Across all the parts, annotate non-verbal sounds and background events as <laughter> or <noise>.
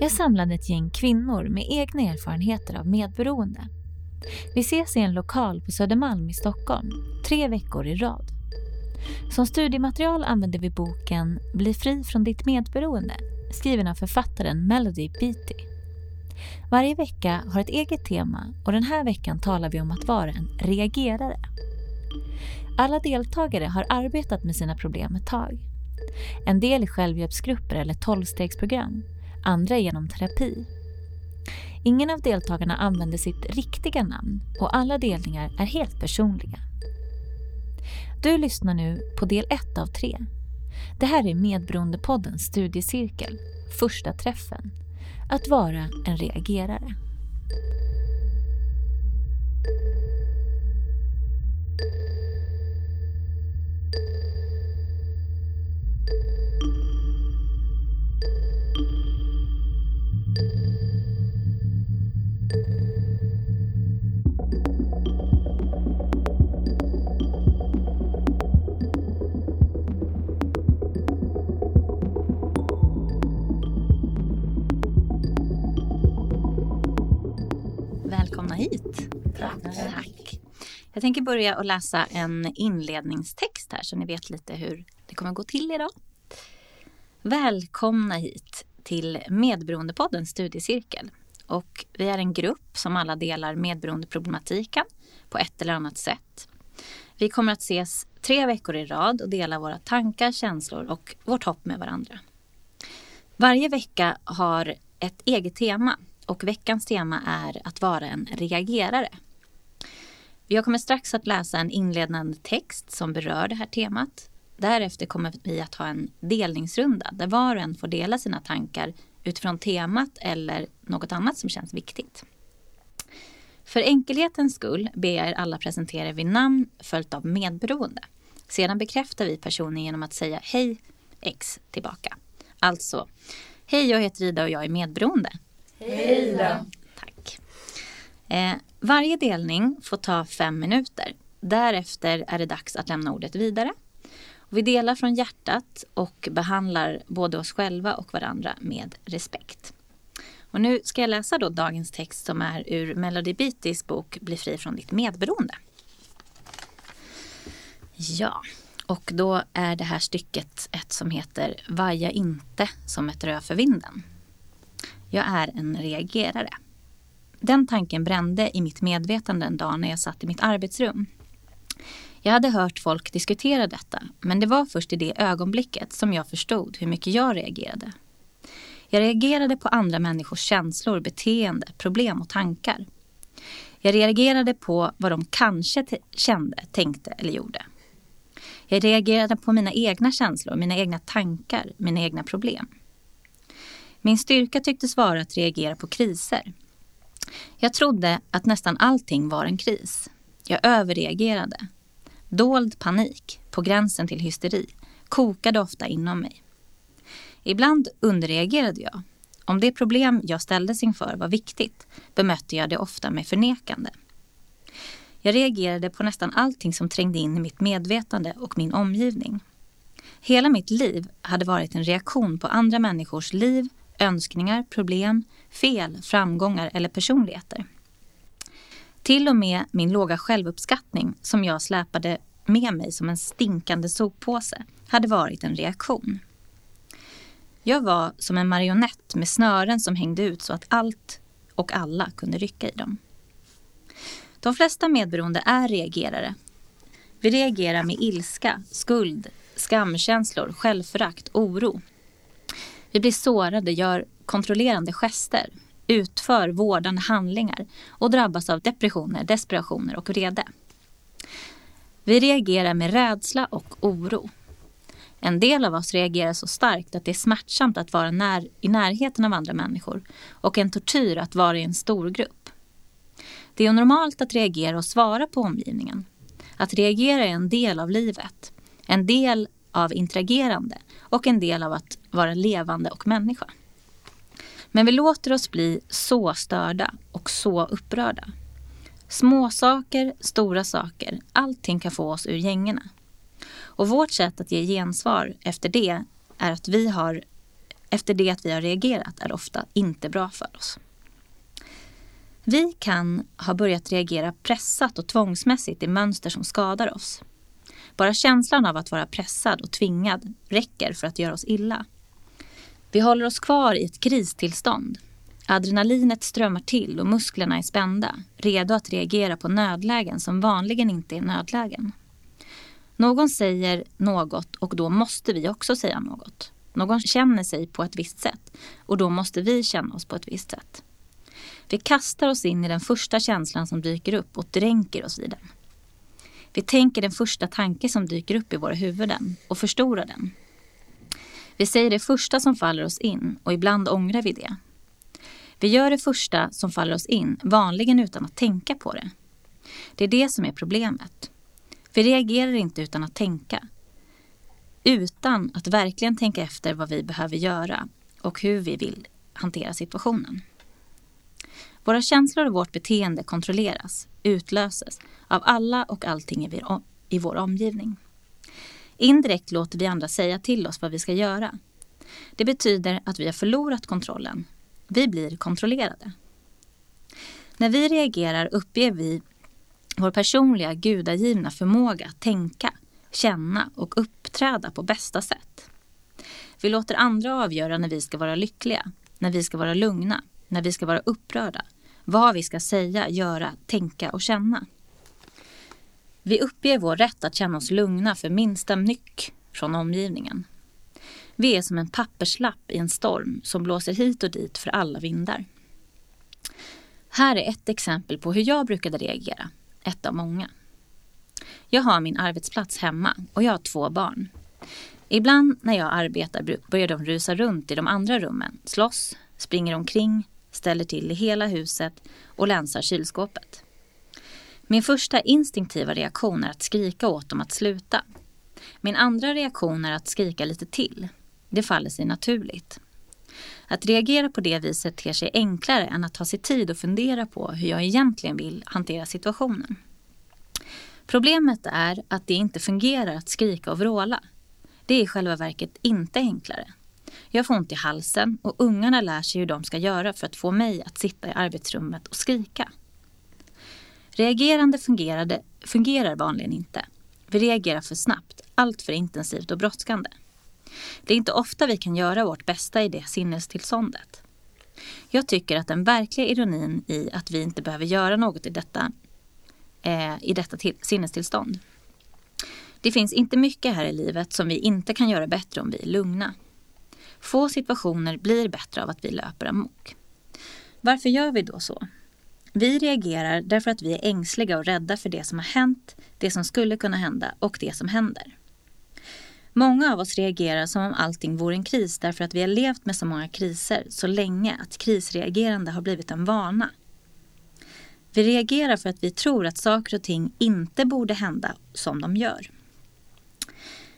Jag samlade ett gäng kvinnor med egna erfarenheter av medberoende. Vi ses i en lokal på Södermalm i Stockholm, tre veckor i rad. Som studiematerial använder vi boken Bli fri från ditt medberoende skriven av författaren Melody Beatty. Varje vecka har ett eget tema och den här veckan talar vi om att vara en reagerare. Alla deltagare har arbetat med sina problem ett tag. En del i självhjälpsgrupper eller tolvstegsprogram, andra genom terapi. Ingen av deltagarna använder sitt riktiga namn och alla delningar är helt personliga. Du lyssnar nu på del 1 av 3. Det här är Medberoendepoddens studiecirkel, första träffen. Att vara en reagerare. Jag tänker börja och läsa en inledningstext här så ni vet lite hur det kommer gå till idag. Välkomna hit till Medberoendepodden studiecirkel. Och vi är en grupp som alla delar medberoendeproblematiken på ett eller annat sätt. Vi kommer att ses tre veckor i rad och dela våra tankar, känslor och vårt hopp med varandra. Varje vecka har ett eget tema och veckans tema är att vara en reagerare. Jag kommer strax att läsa en inledande text som berör det här temat. Därefter kommer vi att ha en delningsrunda där var och en får dela sina tankar utifrån temat eller något annat som känns viktigt. För enkelhetens skull ber jag er alla presentera er vid namn följt av medberoende. Sedan bekräftar vi personen genom att säga hej X tillbaka. Alltså, hej jag heter Ida och jag är medberoende. Hej Ida. Eh, varje delning får ta fem minuter. Därefter är det dags att lämna ordet vidare. Vi delar från hjärtat och behandlar både oss själva och varandra med respekt. Och nu ska jag läsa då dagens text som är ur Melody Beatys bok Bli fri från ditt medberoende. Ja, och då är det här stycket ett som heter Vaja inte som ett rö för vinden. Jag är en reagerare. Den tanken brände i mitt medvetande en dag när jag satt i mitt arbetsrum. Jag hade hört folk diskutera detta, men det var först i det ögonblicket som jag förstod hur mycket jag reagerade. Jag reagerade på andra människors känslor, beteende, problem och tankar. Jag reagerade på vad de kanske kände, tänkte eller gjorde. Jag reagerade på mina egna känslor, mina egna tankar, mina egna problem. Min styrka tycktes vara att reagera på kriser. Jag trodde att nästan allting var en kris. Jag överreagerade. Dold panik, på gränsen till hysteri, kokade ofta inom mig. Ibland underreagerade jag. Om det problem jag ställdes inför var viktigt bemötte jag det ofta med förnekande. Jag reagerade på nästan allting som trängde in i mitt medvetande och min omgivning. Hela mitt liv hade varit en reaktion på andra människors liv, önskningar, problem, fel, framgångar eller personligheter. Till och med min låga självuppskattning som jag släpade med mig som en stinkande soppåse hade varit en reaktion. Jag var som en marionett med snören som hängde ut så att allt och alla kunde rycka i dem. De flesta medberoende är reagerare. Vi reagerar med ilska, skuld, skamkänslor, självförakt, oro. Vi blir sårade, gör kontrollerande gester, utför vårdande handlingar och drabbas av depressioner, desperationer och vrede. Vi reagerar med rädsla och oro. En del av oss reagerar så starkt att det är smärtsamt att vara när, i närheten av andra människor och en tortyr att vara i en stor grupp. Det är normalt att reagera och svara på omgivningen. Att reagera är en del av livet, en del av interagerande och en del av att vara levande och människa. Men vi låter oss bli så störda och så upprörda. Små saker, stora saker, allting kan få oss ur gängorna. Och vårt sätt att ge gensvar efter det är att vi har efter det att vi har reagerat är ofta inte bra för oss. Vi kan ha börjat reagera pressat och tvångsmässigt i mönster som skadar oss. Bara känslan av att vara pressad och tvingad räcker för att göra oss illa. Vi håller oss kvar i ett kristillstånd. Adrenalinet strömmar till och musklerna är spända, redo att reagera på nödlägen som vanligen inte är nödlägen. Någon säger något och då måste vi också säga något. Någon känner sig på ett visst sätt och då måste vi känna oss på ett visst sätt. Vi kastar oss in i den första känslan som dyker upp och dränker oss i den. Vi tänker den första tanke som dyker upp i våra huvuden och förstorar den. Vi säger det första som faller oss in och ibland ångrar vi det. Vi gör det första som faller oss in, vanligen utan att tänka på det. Det är det som är problemet. Vi reagerar inte utan att tänka. Utan att verkligen tänka efter vad vi behöver göra och hur vi vill hantera situationen. Våra känslor och vårt beteende kontrolleras, utlöses av alla och allting i vår omgivning. Indirekt låter vi andra säga till oss vad vi ska göra. Det betyder att vi har förlorat kontrollen. Vi blir kontrollerade. När vi reagerar uppger vi vår personliga gudagivna förmåga att tänka, känna och uppträda på bästa sätt. Vi låter andra avgöra när vi ska vara lyckliga, när vi ska vara lugna, när vi ska vara upprörda, vad vi ska säga, göra, tänka och känna. Vi uppger vår rätt att känna oss lugna för minsta nyck från omgivningen. Vi är som en papperslapp i en storm som blåser hit och dit för alla vindar. Här är ett exempel på hur jag brukade reagera, ett av många. Jag har min arbetsplats hemma och jag har två barn. Ibland när jag arbetar börjar de rusa runt i de andra rummen, slåss, springer omkring, ställer till i hela huset och länsar kylskåpet. Min första instinktiva reaktion är att skrika åt dem att sluta. Min andra reaktion är att skrika lite till. Det faller sig naturligt. Att reagera på det viset ter sig enklare än att ta sig tid och fundera på hur jag egentligen vill hantera situationen. Problemet är att det inte fungerar att skrika och vråla. Det är i själva verket inte enklare. Jag får ont i halsen och ungarna lär sig hur de ska göra för att få mig att sitta i arbetsrummet och skrika. Reagerande fungerade, fungerar vanligen inte. Vi reagerar för snabbt, allt för intensivt och brådskande. Det är inte ofta vi kan göra vårt bästa i det sinnestillståndet. Jag tycker att den verkliga ironin i att vi inte behöver göra något i detta, eh, i detta till, sinnestillstånd. Det finns inte mycket här i livet som vi inte kan göra bättre om vi är lugna. Få situationer blir bättre av att vi löper amok. Varför gör vi då så? Vi reagerar därför att vi är ängsliga och rädda för det som har hänt, det som skulle kunna hända och det som händer. Många av oss reagerar som om allting vore en kris därför att vi har levt med så många kriser så länge att krisreagerande har blivit en vana. Vi reagerar för att vi tror att saker och ting inte borde hända som de gör.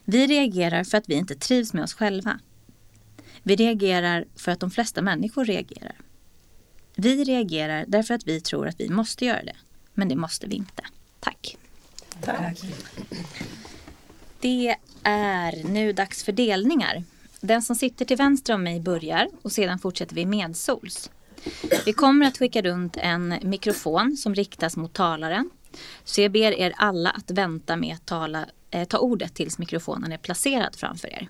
Vi reagerar för att vi inte trivs med oss själva. Vi reagerar för att de flesta människor reagerar. Vi reagerar därför att vi tror att vi måste göra det. Men det måste vi inte. Tack. Tack. Det är nu dags för delningar. Den som sitter till vänster om mig börjar och sedan fortsätter vi medsols. Vi kommer att skicka runt en mikrofon som riktas mot talaren. Så jag ber er alla att vänta med att tala, eh, ta ordet tills mikrofonen är placerad framför er.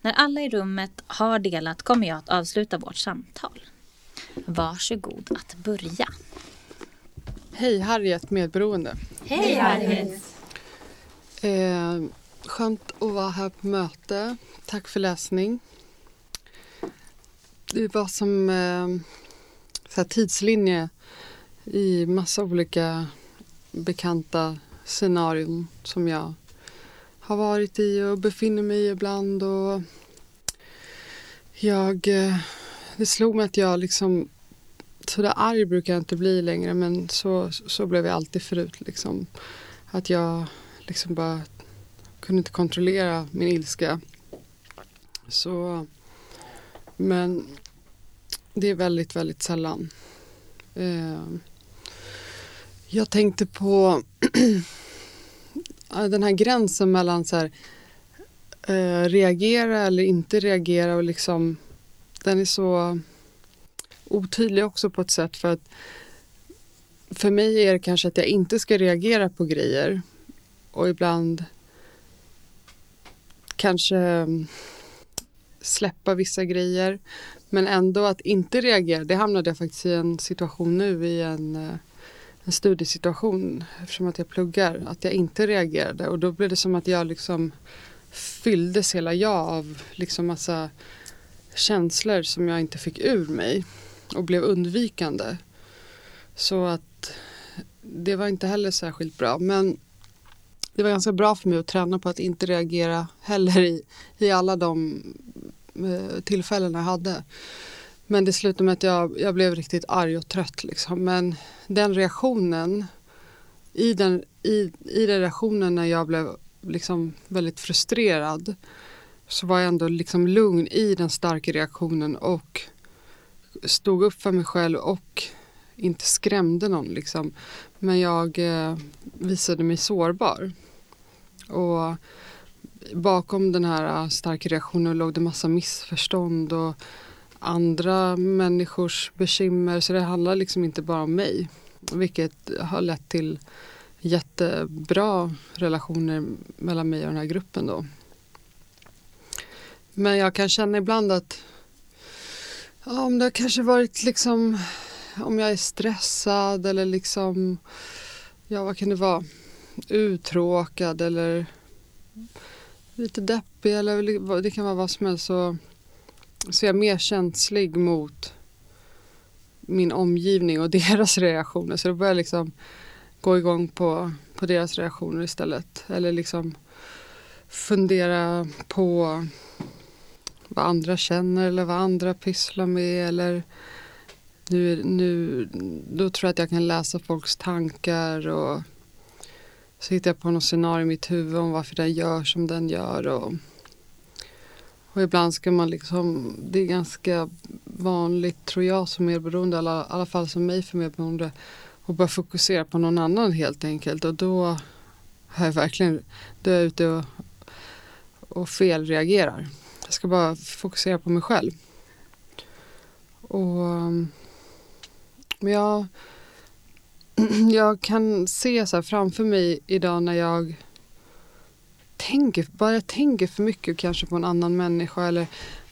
När alla i rummet har delat kommer jag att avsluta vårt samtal. Varsågod att börja. Hej, Harriet medberoende. Hej Harriet. Eh, skönt att vara här på möte. Tack för läsning. Det var som eh, så här tidslinje i massa olika bekanta scenarion som jag har varit i och befinner mig i ibland. Och jag eh, det slog mig att jag liksom sådär arg brukar jag inte bli längre men så, så blev jag alltid förut. Liksom. Att jag liksom bara kunde inte kontrollera min ilska. Så, men det är väldigt, väldigt sällan. Eh, jag tänkte på <clears throat> den här gränsen mellan så här, eh, reagera eller inte reagera och liksom den är så otydlig också på ett sätt för att för mig är det kanske att jag inte ska reagera på grejer. Och ibland kanske mm, släppa vissa grejer. Men ändå att inte reagera, det hamnade jag faktiskt i en situation nu i en, eh, en studiesituation. Eftersom att jag pluggar, att jag inte reagerade. Och då blev det som att jag liksom fylldes hela jag av liksom massa känslor som jag inte fick ur mig och blev undvikande. Så att det var inte heller särskilt bra. Men det var ganska bra för mig att träna på att inte reagera heller i, i alla de eh, tillfällen jag hade. Men det slutade med att jag, jag blev riktigt arg och trött. Liksom. Men den reaktionen, i den, i, i den reaktionen när jag blev liksom väldigt frustrerad så var jag ändå liksom lugn i den starka reaktionen och stod upp för mig själv och inte skrämde någon. Liksom. Men jag eh, visade mig sårbar. Och bakom den här eh, starka reaktionen låg det massa missförstånd och andra människors bekymmer. Så det handlar liksom inte bara om mig. Vilket har lett till jättebra relationer mellan mig och den här gruppen då. Men jag kan känna ibland att ja, om det har kanske varit liksom om jag är stressad eller liksom ja vad kan det vara? Uttråkad eller lite deppig eller det kan vara vad som helst så, så är jag mer känslig mot min omgivning och <laughs> deras reaktioner. Så då börjar jag liksom gå igång på, på deras reaktioner istället. Eller liksom fundera på vad andra känner eller vad andra pysslar med eller nu, nu, då tror jag att jag kan läsa folks tankar och så hittar jag på något scenario i mitt huvud om varför den gör som den gör. Och, och ibland ska man liksom, det är ganska vanligt tror jag som medberoende, i alla, alla fall som mig för medberoende, att bara fokusera på någon annan helt enkelt. Och då har jag verkligen, då är jag ute och, och felreagerar. Jag ska bara fokusera på mig själv. Och men jag, <clears throat> jag kan se så framför mig idag när jag tänker, bara jag tänker för mycket kanske på en annan människa eller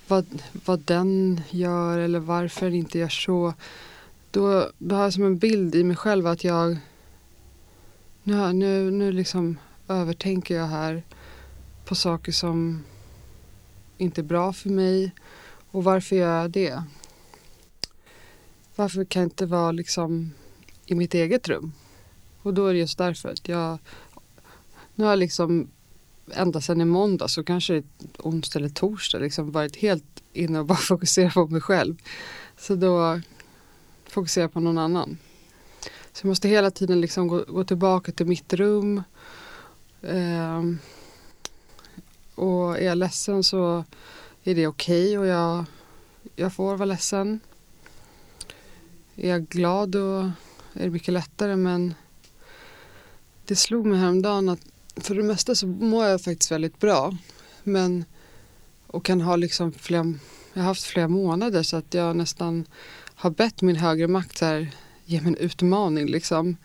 vad, vad den gör eller varför den inte gör så. Då, då har jag som en bild i mig själv att jag nu, nu, nu liksom övertänker jag här på saker som inte är bra för mig. Och varför gör jag det? Varför kan jag inte vara liksom i mitt eget rum? Och då är det just därför att jag nu har jag liksom ända sedan i måndag så kanske onsdag eller torsdag liksom varit helt inne och bara <laughs> fokuserat på mig själv. Så då fokuserar jag på någon annan. Så jag måste hela tiden liksom gå, gå tillbaka till mitt rum. Eh, och är jag ledsen så är det okej okay och jag, jag får vara ledsen. Är jag glad då är det mycket lättare men det slog mig häromdagen att för det mesta så mår jag faktiskt väldigt bra. Men och kan ha liksom flera, jag har haft flera månader så att jag nästan har bett min högre makt så här, ge mig en utmaning liksom.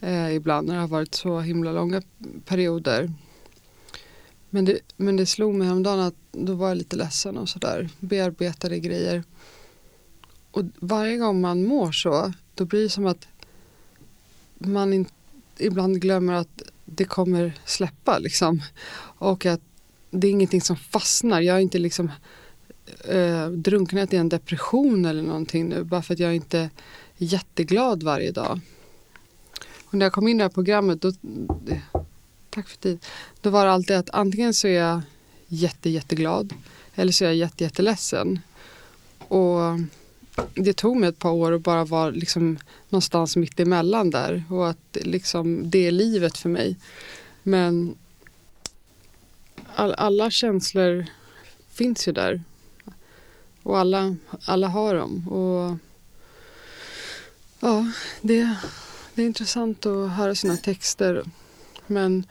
Eh, ibland när det har varit så himla långa perioder. Men det, men det slog mig häromdagen att då var jag lite ledsen och sådär. Bearbetade grejer. Och varje gång man mår så, då blir det som att man in, ibland glömmer att det kommer släppa liksom. Och att det är ingenting som fastnar. Jag är inte liksom eh, drunknat i en depression eller någonting nu bara för att jag inte är jätteglad varje dag. Och när jag kom in i det här programmet, då, tack för tid, då var det alltid att antingen så är jag jätte, jätteglad eller så är jag jätte, jätteledsen. Och det tog mig ett par år att bara vara liksom någonstans mitt emellan där och att liksom, det är livet för mig. Men all, alla känslor finns ju där. Och alla, alla har dem. Och ja, det, det är intressant att höra sina texter. Men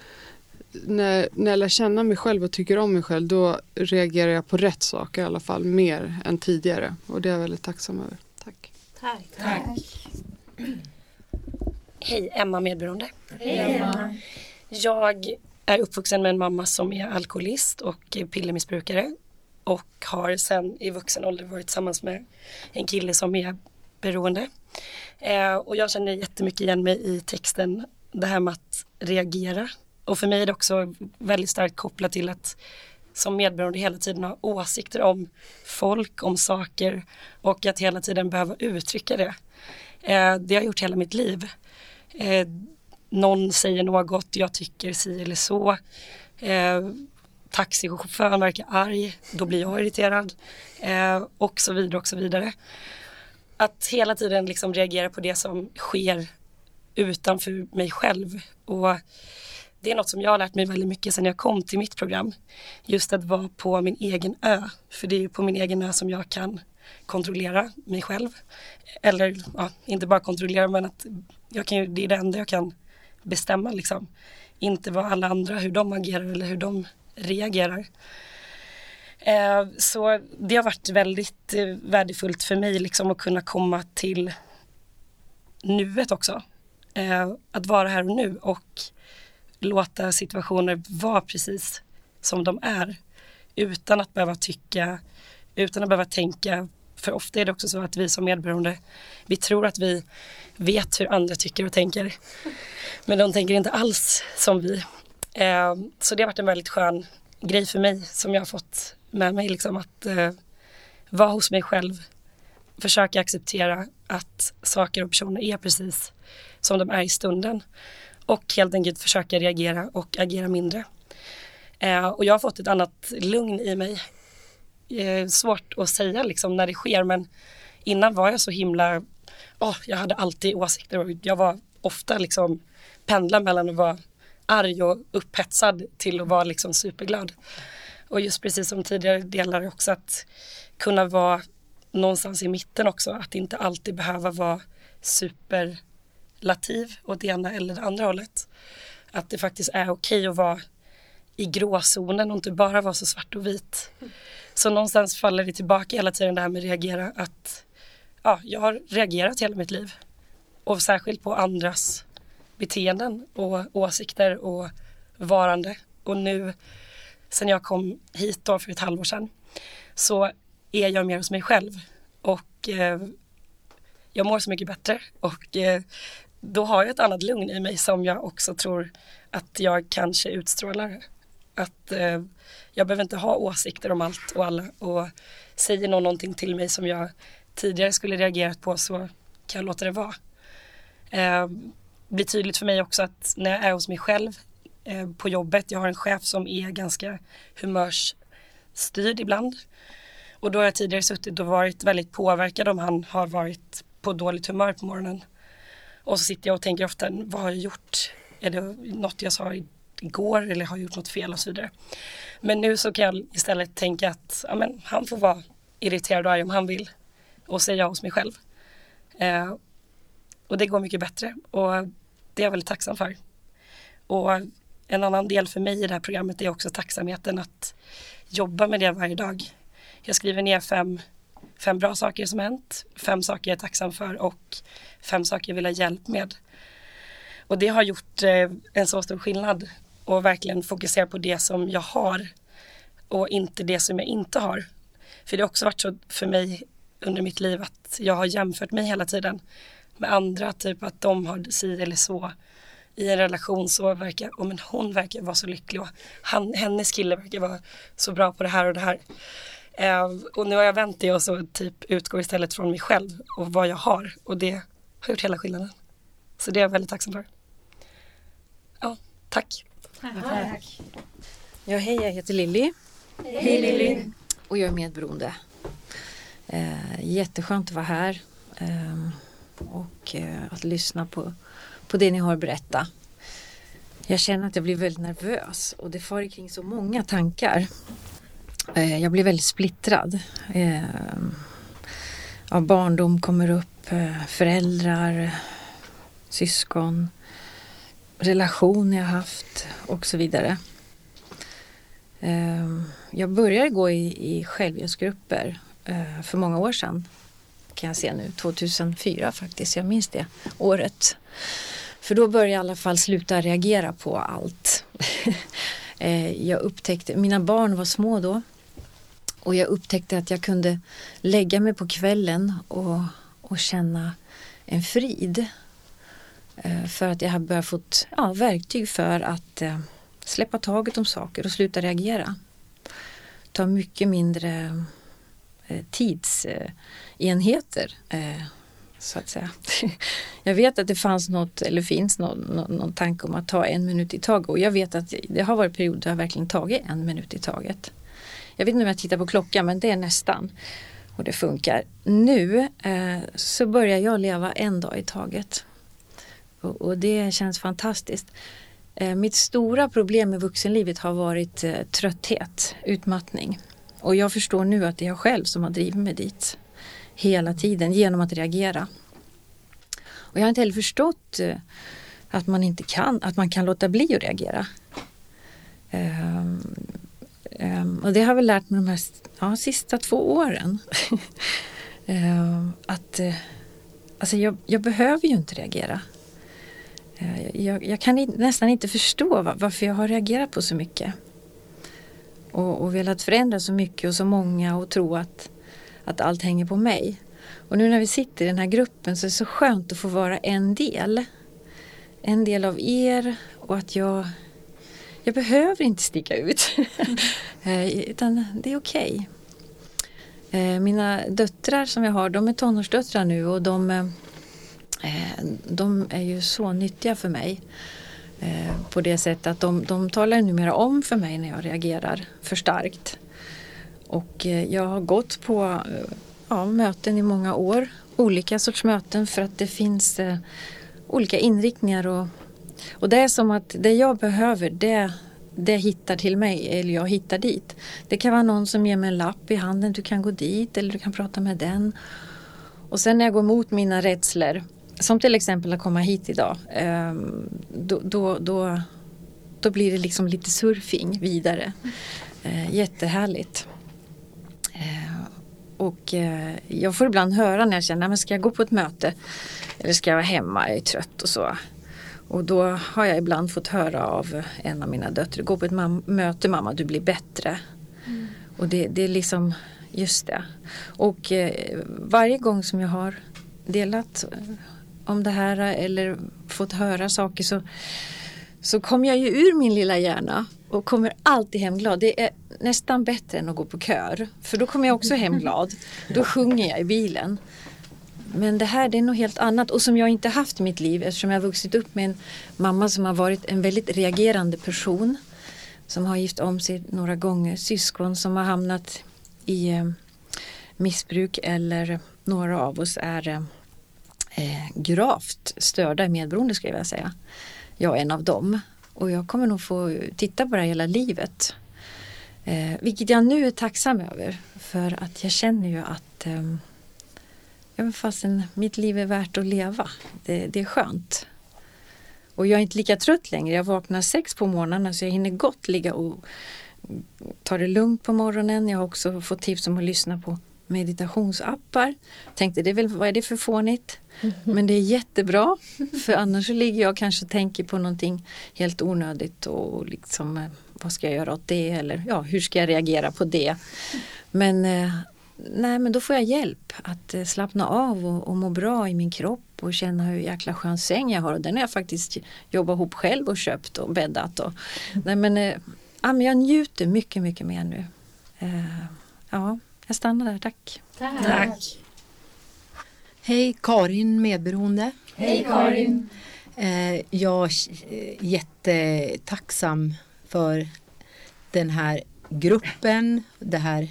när, när jag lär känna mig själv och tycker om mig själv då reagerar jag på rätt saker i alla fall mer än tidigare och det är jag väldigt tacksam över. Tack. Tack. Tack. Hej, Emma Medberoende. Hej Emma. Jag är uppvuxen med en mamma som är alkoholist och pillermissbrukare och har sen i vuxen ålder varit tillsammans med en kille som är beroende. Eh, och jag känner jättemycket igen mig i texten, det här med att reagera. Och för mig är det också väldigt starkt kopplat till att som medberoende hela tiden ha åsikter om folk, om saker och att hela tiden behöva uttrycka det. Eh, det har jag gjort hela mitt liv. Eh, någon säger något, jag tycker si eller så. Eh, taxichauffören verkar arg, då blir jag irriterad. Eh, och så vidare och så vidare. Att hela tiden liksom reagera på det som sker utanför mig själv. Och det är något som jag har lärt mig väldigt mycket sedan jag kom till mitt program. Just att vara på min egen ö. För det är på min egen ö som jag kan kontrollera mig själv. Eller ja, inte bara kontrollera men att jag kan, det är det enda jag kan bestämma liksom. Inte vad alla andra, hur de agerar eller hur de reagerar. Eh, så det har varit väldigt eh, värdefullt för mig liksom att kunna komma till nuet också. Eh, att vara här och nu och låta situationer vara precis som de är. Utan att behöva tycka, utan att behöva tänka. För ofta är det också så att vi som medberoende, vi tror att vi vet hur andra tycker och tänker. Men de tänker inte alls som vi. Eh, så det har varit en väldigt skön grej för mig som jag har fått med mig. Liksom att eh, vara hos mig själv. Försöka acceptera att saker och personer är precis som de är i stunden. Och helt enkelt försöka reagera och agera mindre. Eh, och jag har fått ett annat lugn i mig. Eh, svårt att säga liksom när det sker men innan var jag så himla, oh, jag hade alltid åsikter och jag var ofta liksom pendla mellan att vara arg och upphetsad till att vara liksom superglad. Och just precis som tidigare delar också att kunna vara någonstans i mitten också, att inte alltid behöva vara super lativ åt det ena eller det andra hållet. Att det faktiskt är okej att vara i gråzonen och inte bara vara så svart och vit. Så någonstans faller det tillbaka hela tiden det här med reagera att ja, jag har reagerat hela mitt liv och särskilt på andras beteenden och åsikter och varande. Och nu sen jag kom hit då för ett halvår sedan så är jag mer hos mig själv och eh, jag mår så mycket bättre och eh, då har jag ett annat lugn i mig som jag också tror att jag kanske utstrålar. Att eh, jag behöver inte ha åsikter om allt och alla och säger någon någonting till mig som jag tidigare skulle reagerat på så kan jag låta det vara. Eh, blir tydligt för mig också att när jag är hos mig själv eh, på jobbet, jag har en chef som är ganska humörsstyrd ibland. Och då har jag tidigare suttit och varit väldigt påverkad om han har varit på dåligt humör på morgonen. Och så sitter jag och tänker ofta, vad har jag gjort? Är det något jag sa igår eller har jag gjort något fel och så vidare. Men nu så kan jag istället tänka att ja, men, han får vara irriterad och arg om han vill. Och säga hos mig själv. Eh, och det går mycket bättre och det är jag väldigt tacksam för. Och en annan del för mig i det här programmet är också tacksamheten att jobba med det varje dag. Jag skriver ner fem, fem bra saker som hänt, fem saker jag är tacksam för och fem saker jag vill ha hjälp med. Och det har gjort eh, en så stor skillnad och verkligen fokusera på det som jag har och inte det som jag inte har. För det har också varit så för mig under mitt liv att jag har jämfört mig hela tiden med andra, typ att de har si eller så i en relation så verkar, oh, men hon verkar vara så lycklig och han, hennes kille verkar vara så bra på det här och det här. Eh, och nu har jag vänt det och så typ utgår istället från mig själv och vad jag har och det har gjort hela skillnaden. Så det är jag väldigt tacksam för. Ja, tack. Tack. Ja, hej, jag heter Lilly. Hej Lilly. Och jag är medberoende. Eh, jätteskönt att vara här. Eh, och eh, att lyssna på, på det ni har att berätta. Jag känner att jag blir väldigt nervös och det far kring så många tankar. Eh, jag blir väldigt splittrad. Eh, ja, barndom kommer upp, eh, föräldrar, syskon, relationer jag haft och så vidare. Eh, jag började gå i, i självhjälpsgrupper eh, för många år sedan. Kan jag se nu, 2004 faktiskt, jag minns det året. För då började jag i alla fall sluta reagera på allt. <laughs> Eh, jag upptäckte, mina barn var små då. Och jag upptäckte att jag kunde lägga mig på kvällen och, och känna en frid. Eh, för att jag har börjat få ja, verktyg för att eh, släppa taget om saker och sluta reagera. Ta mycket mindre eh, tidsenheter eh, så att säga. <laughs> Jag vet att det fanns något eller finns någon, någon, någon tanke om att ta en minut i taget och jag vet att det har varit perioder där jag verkligen tagit en minut i taget. Jag vet inte om jag tittar på klockan men det är nästan och det funkar. Nu eh, så börjar jag leva en dag i taget och, och det känns fantastiskt. Eh, mitt stora problem i vuxenlivet har varit eh, trötthet, utmattning och jag förstår nu att det är jag själv som har drivit mig dit hela tiden genom att reagera. Och jag har inte heller förstått eh, att man inte kan, att man kan låta bli att reagera. Ehm, Um, och det har jag väl lärt mig de här ja, sista två åren. um, <laughs> att uh, alltså jag, jag, behöver ju inte reagera. Uh, jag, jag, kan i, nästan inte förstå var, varför jag har reagerat på så mycket. Och, och velat förändra så mycket och så många och tro att att allt hänger på mig. Och nu när vi sitter i den här gruppen så är det så skönt att få vara en del. En del av er och att jag, jag behöver inte sticka ut. <laughs> Eh, utan det är okej. Okay. Eh, mina döttrar som jag har, de är tonårsdöttrar nu och de, eh, de är ju så nyttiga för mig. På det sättet att de, de talar numera om för mig när jag reagerar för starkt. Och jag har gått på ja, möten i många år. Olika sorts möten för att det finns olika inriktningar. Och, och det är som att det jag behöver det, det hittar till mig eller jag hittar dit. Det kan vara någon som ger mig en lapp i handen. Du kan gå dit eller du kan prata med den. Och sen när jag går mot mina rädslor som till exempel att komma hit idag. Ehm, då, då, då, då blir det liksom lite surfing vidare. Eh, jättehärligt. Eh, och eh, jag får ibland höra när jag känner, men ska jag gå på ett möte? Eller ska jag vara hemma, jag är trött och så. Och då har jag ibland fått höra av en av mina döttrar, gå på ett mam möte mamma, du blir bättre. Mm. Och det, det, är liksom, just det. Och eh, varje gång som jag har delat om det här eller fått höra saker så, så kommer jag ju ur min lilla hjärna och kommer alltid hem glad. Det är nästan bättre än att gå på kör. För då kommer jag också hem <laughs> glad. Då sjunger jag i bilen. Men det här det är något helt annat och som jag inte haft i mitt liv eftersom jag vuxit upp med en mamma som har varit en väldigt reagerande person. Som har gift om sig några gånger. Syskon som har hamnat i eh, missbruk eller några av oss är eh, eh, gravt störda i medberoende skulle jag vilja säga. Jag är en av dem. Och jag kommer nog få titta på det här hela livet. Eh, vilket jag nu är tacksam över. För att jag känner ju att ehm, ja, fastän mitt liv är värt att leva. Det, det, är skönt. Och jag är inte lika trött längre. Jag vaknar sex på morgonen så jag hinner gott ligga och ta det lugnt på morgonen. Jag har också fått tips om att lyssna på meditationsappar. Tänkte det är väl, vad är det för fånigt? Men det är jättebra för annars så ligger jag kanske och tänker på någonting helt onödigt och liksom eh, vad ska jag göra åt det eller ja, hur ska jag reagera på det? Men eh, nej, men då får jag hjälp att eh, slappna av och, och må bra i min kropp och känna hur jäkla skön säng jag har och den har jag faktiskt jobbat ihop själv och köpt och bäddat. Och, nej, men, ja, men jag njuter mycket, mycket mer nu. ja, jag stannar där, tack. Tack. tack. Hej, Karin medberoende. Hej Karin. Eh, jag är jättetacksam för den här gruppen, det här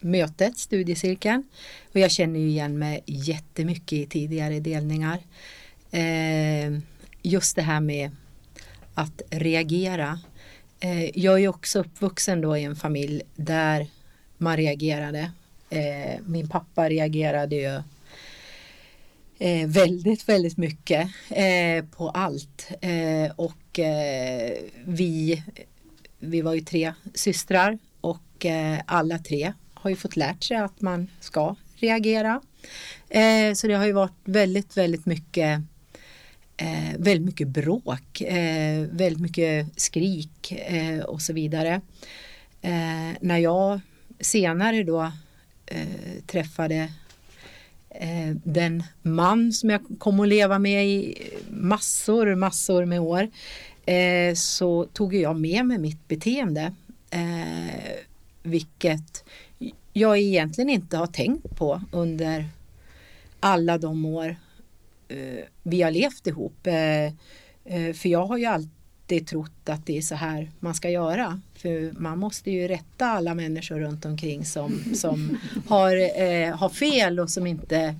mötet, studiecirkeln. Och jag känner ju igen mig jättemycket i tidigare delningar. Eh, just det här med att reagera. Eh, jag är också uppvuxen då i en familj där man reagerade. Eh, min pappa reagerade ju eh, väldigt, väldigt mycket eh, på allt. Eh, och eh, vi vi var ju tre systrar och eh, alla tre har ju fått lärt sig att man ska reagera. Eh, så det har ju varit väldigt, väldigt mycket eh, väldigt mycket bråk, eh, väldigt mycket skrik eh, och så vidare. Eh, när jag senare då eh, träffade eh, den man som jag kom att leva med i massor, massor med år eh, så tog jag med mig mitt beteende. Eh, vilket jag egentligen inte har tänkt på under alla de år eh, vi har levt ihop. Eh, eh, för jag har ju alltid trott att det är så här man ska göra. För man måste ju rätta alla människor runt omkring som, som <laughs> har, eh, har fel och som inte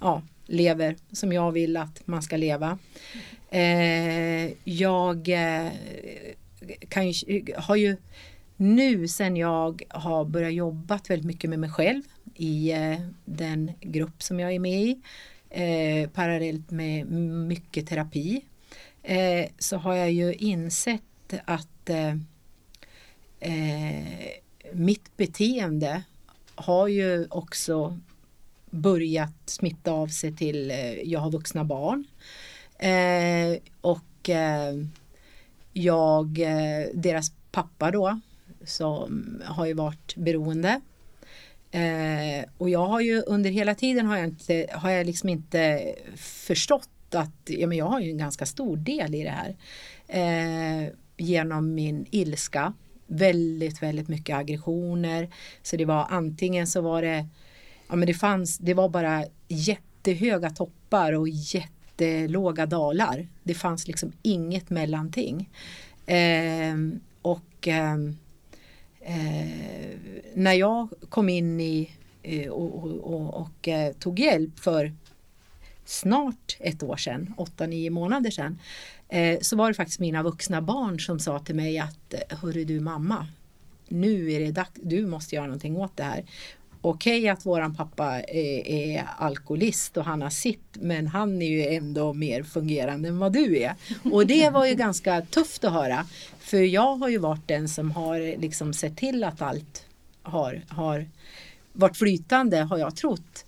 ja, lever som jag vill att man ska leva. Eh, jag eh, kan ju, har ju nu sen jag har börjat jobba väldigt mycket med mig själv i eh, den grupp som jag är med i eh, parallellt med mycket terapi eh, så har jag ju insett att eh, eh mitt beteende har ju också börjat smitta av sig till, eh, jag har vuxna barn och jag, deras pappa då som har ju varit beroende. Eh, och jag har ju under hela tiden har jag, inte, har jag liksom inte förstått att ja, men jag har ju en ganska stor del i det här. Eh, genom min ilska. Väldigt, väldigt mycket aggressioner. Så det var antingen så var det, ja men det fanns, det var bara jättehöga toppar och jättelåga dalar. Det fanns liksom inget mellanting. Eh, och ehm, eh, när jag kom in i eh, och, och, och, och eh, tog hjälp för snart ett år sedan, åtta, nio månader sedan, eh, så var det faktiskt mina vuxna barn som sa till mig att eh, Hörru du mamma, nu är det dags, du måste göra någonting åt det här okej okay att våran pappa är, är, alkoholist och han har sitt men han är ju ändå mer fungerande än vad du är. Och det var ju ganska tufft att höra. För jag har ju varit den som har liksom sett till att allt har, har varit flytande har jag trott.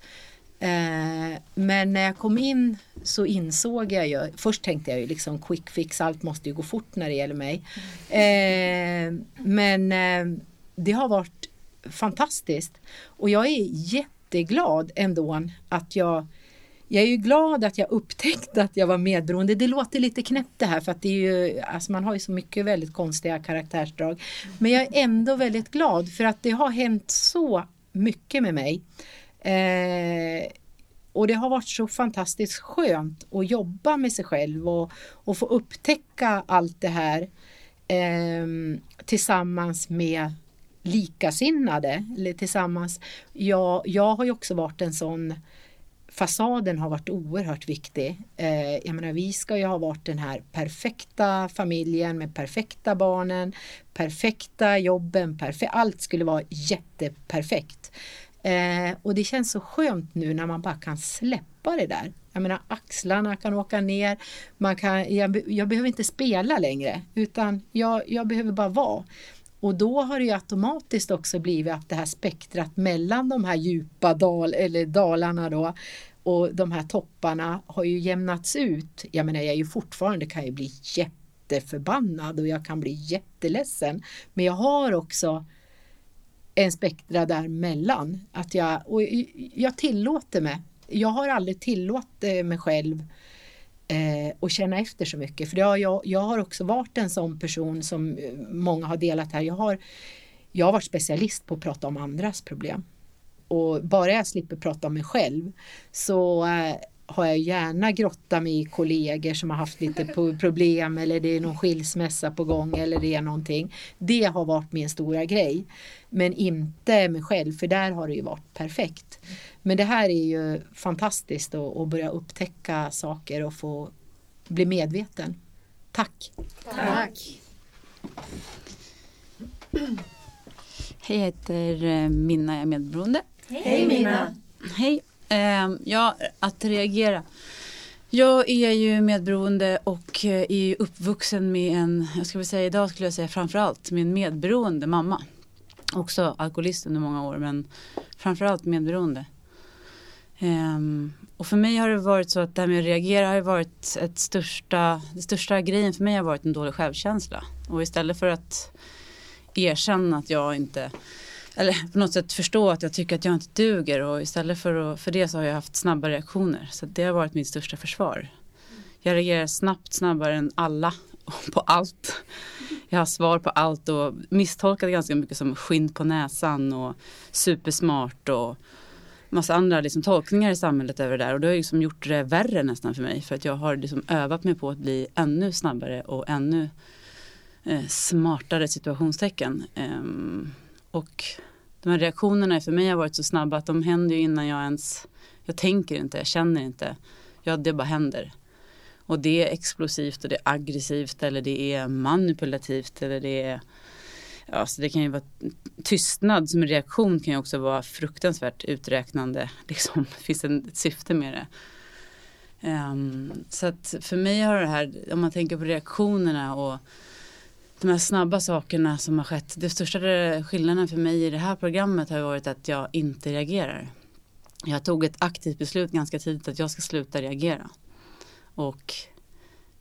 Eh, men när jag kom in så insåg jag ju, först tänkte jag ju liksom quick fix, allt måste ju gå fort när det gäller mig. Eh, men eh, det har varit fantastiskt. Och jag är jätteglad ändå att jag jag är ju glad att jag upptäckte att jag var medberoende. Det låter lite knäppt det här för att det är ju, alltså man har ju så mycket väldigt konstiga karaktärsdrag. Men jag är ändå väldigt glad för att det har hänt så mycket med mig. Eh, och det har varit så fantastiskt skönt att jobba med sig själv och, och få upptäcka allt det här eh, tillsammans med likasinnade eller tillsammans. Jag, jag har ju också varit en sån fasaden har varit oerhört viktig. Eh, jag menar, vi ska ju ha varit den här perfekta familjen med perfekta barnen, perfekta jobben, perfe allt skulle vara jätteperfekt. Eh, och det känns så skönt nu när man bara kan släppa det där. Jag menar axlarna kan åka ner, man kan, jag, jag behöver inte spela längre utan jag, jag behöver bara vara. Och då har det ju automatiskt också blivit att det här spektrat mellan de här djupa dal, eller dalarna då och de här topparna har ju jämnats ut. Jag menar jag är ju fortfarande kan ju bli jätteförbannad och jag kan bli jätteledsen. Men jag har också en spektra däremellan. Att jag, och jag tillåter mig. Jag har aldrig tillåtit eh, mig själv eh, och känna efter så mycket. För har, jag, jag har också varit en sån person som eh, många har delat här. Jag har, jag har varit specialist på att prata om andras problem. Och bara jag slipper prata om mig själv så eh, har jag gärna grottat mig i kollegor som har haft lite problem eller det är någon skilsmässa på gång eller det är någonting. Det har varit min stora grej. Men inte mig själv för där har det ju varit perfekt. Men det här är ju fantastiskt att, att börja upptäcka saker och få bli medveten. Tack! Tack! Hej, jag heter eh, Minna, jag är medberoende. Hej Minna! Hej! Eh, ja, att reagera. Jag är ju medberoende och eh, är ju uppvuxen med en, jag skulle säga idag skulle jag säga framförallt med en medberoende mamma. Också alkoholist under många år men framförallt medberoende. Um, och för mig har det varit så att det här med att reagera har varit ett största, det största grejen för mig har varit en dålig självkänsla. Och istället för att erkänna att jag inte eller på något sätt förstå att jag tycker att jag inte duger och istället för, att, för det så har jag haft snabba reaktioner. Så det har varit mitt största försvar. Jag reagerar snabbt, snabbare än alla <laughs> på allt. Jag har svar på allt och misstolkat ganska mycket som skinn på näsan och supersmart och massa andra liksom tolkningar i samhället över det där och det har liksom gjort det värre nästan för mig för att jag har liksom övat mig på att bli ännu snabbare och ännu eh, smartare situationstecken. Um, och de här reaktionerna för mig har varit så snabba att de händer ju innan jag ens, jag tänker inte, jag känner inte. Ja, det bara händer. Och det är explosivt och det är aggressivt eller det är manipulativt eller det är Ja, så det kan ju vara tystnad som en reaktion kan ju också vara fruktansvärt uträknande. <laughs> Liksom, det finns ett syfte med det. Um, så att för mig har det här, om man tänker på reaktionerna och de här snabba sakerna som har skett. Det största skillnaden för mig i det här programmet har varit att jag inte reagerar. Jag tog ett aktivt beslut ganska tidigt att jag ska sluta reagera. Och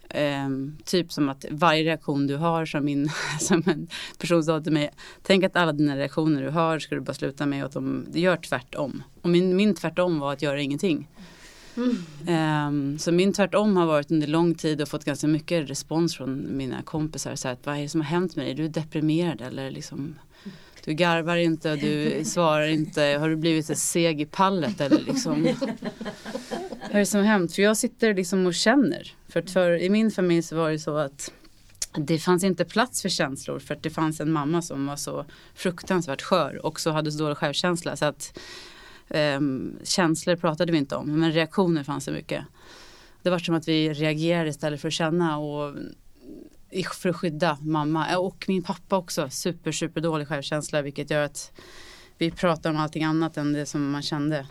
eh, typ som att varje reaktion du har som, min, <laughs> som en person sa till mig. Tänk att alla dina reaktioner du har ska du bara sluta med att de gör tvärtom. Och min, min tvärtom var att göra ingenting. Um, så min tvärtom har varit under lång tid och fått ganska mycket respons från mina kompisar. Så att, vad är det som har hänt med dig? Du är deprimerad eller liksom du garvar inte och du svarar inte. Har du blivit seg i pallet eller liksom? <laughs> Vad är det som har hänt? För jag sitter liksom och känner. För, för i min familj så var det så att det fanns inte plats för känslor för att det fanns en mamma som var så fruktansvärt skör och så hade så dålig självkänsla. Så att Um, känslor pratade vi inte om, men reaktioner fanns det mycket. Det var som att vi reagerade istället för att känna och för att skydda mamma eh, och min pappa också. Super, super dålig självkänsla vilket gör att vi pratar om allting annat än det som man kände.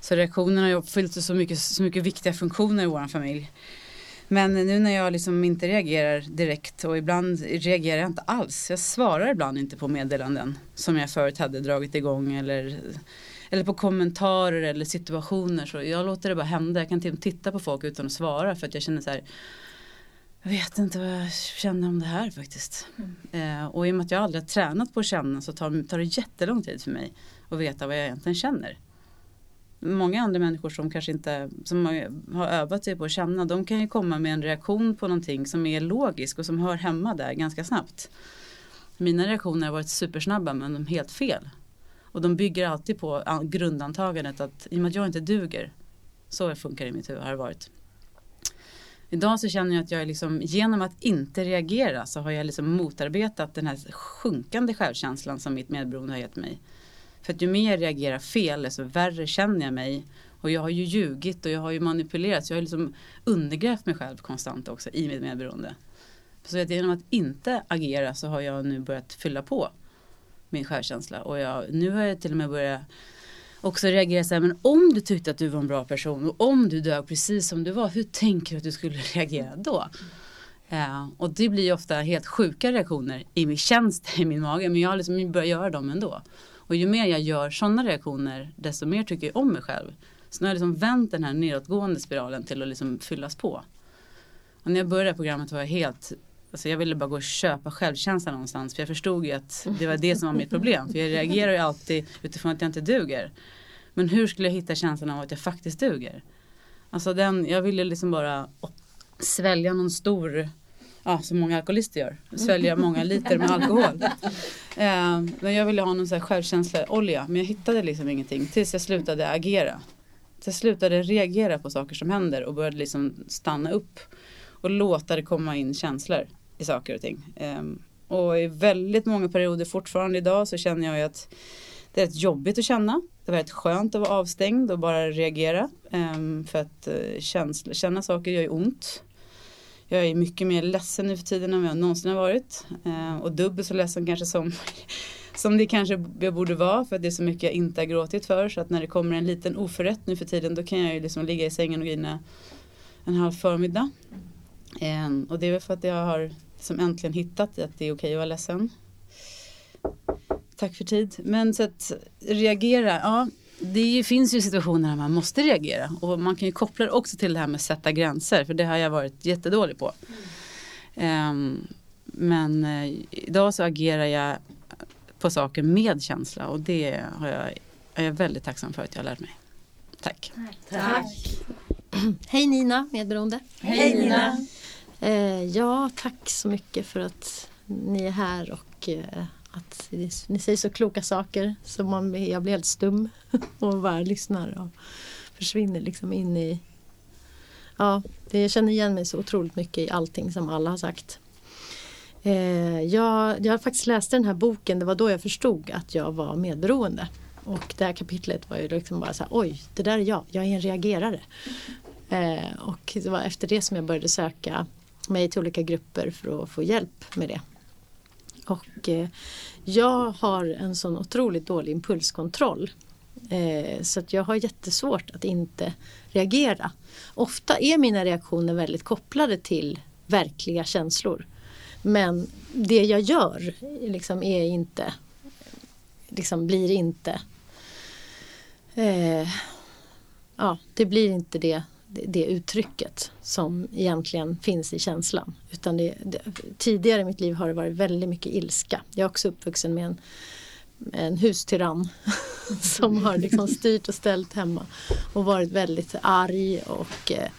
Så reaktionerna har uppfyllt så mycket, så mycket viktiga funktioner i vår familj. Men nu när jag liksom inte reagerar direkt och ibland reagerar jag inte alls. Jag svarar ibland inte på meddelanden som jag förut hade dragit igång eller eller på kommentarer eller situationer. Så jag låter det bara hända. Jag kan till och med titta på folk utan att svara för att jag känner så här. Jag vet inte vad jag känner om det här faktiskt. Mm. Eh, och i och med att jag aldrig har tränat på att känna så tar, tar det jättelång tid för mig att veta vad jag egentligen känner. Många andra människor som kanske inte som har övat sig på att känna de kan ju komma med en reaktion på någonting som är logisk och som hör hemma där ganska snabbt. Mina reaktioner har varit supersnabba men de är helt fel. Och de bygger alltid på grundantagandet att i och med att jag inte duger. Så funkar det i mitt huvud har det varit. Idag så känner jag att jag är liksom, genom att inte reagera så har jag liksom motarbetat den här sjunkande självkänslan som mitt medberoende har gett mig. För att ju mer jag reagerar fel desto värre känner jag mig. Och jag har ju ljugit och jag har ju manipulerat. Så jag har liksom undergrävt mig själv konstant också i mitt medberoende. Så att genom att inte agera så har jag nu börjat fylla på min självkänsla. Och jag, nu har jag till och med börjat också reagera så här, men om du tyckte att du var en bra person och om du dög precis som du var, hur tänker du att du skulle <laughs> reagera då? Uh, och det blir ofta helt sjuka reaktioner i min tjänst, <laughs> i min mage, men jag har liksom börjat göra dem ändå. Och ju mer jag gör sådana reaktioner, desto mer tycker jag om mig själv. Så nu har jag liksom vänt den här nedåtgående spiralen till att liksom fyllas på. Och när jag började programmet var jag helt Alltså jag ville bara gå och köpa självkänsla någonstans. För jag förstod ju att det var det som var mitt problem. För jag reagerar ju alltid utifrån att jag inte duger. Men hur skulle jag hitta känslan av att jag faktiskt duger? Alltså den, jag ville liksom bara svälja någon stor, ja som många alkoholister gör. Svälja många liter med alkohol. Eh, men jag ville ha någon sån här självkänsla-olja. Men jag hittade liksom ingenting tills jag slutade agera. Tills jag slutade reagera på saker som händer och började liksom stanna upp. Och låta det komma in känslor i saker och ting. Ehm, och i väldigt många perioder fortfarande idag så känner jag ju att det är rätt jobbigt att känna. Det var rätt skönt att vara avstängd och bara reagera. Ehm, för att eh, känsla, känna saker gör ju ont. Jag är mycket mer ledsen nu för tiden än vad jag någonsin har varit. Ehm, och dubbelt så ledsen kanske som, <laughs> som det kanske jag borde vara för att det är så mycket jag inte har gråtit för. Så att när det kommer en liten oförrätt nu för tiden då kan jag ju liksom ligga i sängen och grina en halv förmiddag. Och det är väl för att jag har som äntligen hittat att det är okej att vara ledsen. Tack för tid. Men så att reagera, ja det finns ju situationer där man måste reagera och man kan ju koppla det också till det här med att sätta gränser för det har jag varit jättedålig på. Um, men uh, idag så agerar jag på saker med känsla och det har jag, är jag väldigt tacksam för att jag har lärt mig. Tack. Tack. Hej Nina, medberoende. Hej Nina. Eh, ja, tack så mycket för att ni är här och eh, att ni säger så kloka saker så man, jag blir helt stum <laughs> och bara lyssnar och försvinner liksom in i Ja, det, jag känner igen mig så otroligt mycket i allting som alla har sagt. Eh, jag, jag har faktiskt läst den här boken, det var då jag förstod att jag var medberoende. Och det här kapitlet var ju liksom bara så här, oj, det där är jag, jag är en reagerare. Eh, och det var efter det som jag började söka mig till olika grupper för att få hjälp med det. Och eh, jag har en sån otroligt dålig impulskontroll. Eh, så att jag har jättesvårt att inte reagera. Ofta är mina reaktioner väldigt kopplade till verkliga känslor. Men det jag gör liksom är inte, liksom blir inte, eh, ja det blir inte det det uttrycket som egentligen finns i känslan. Utan det, det, tidigare i mitt liv har det varit väldigt mycket ilska. Jag är också uppvuxen med en, en hustyrann <laughs> som har liksom styrt och ställt hemma och varit väldigt arg och, eh,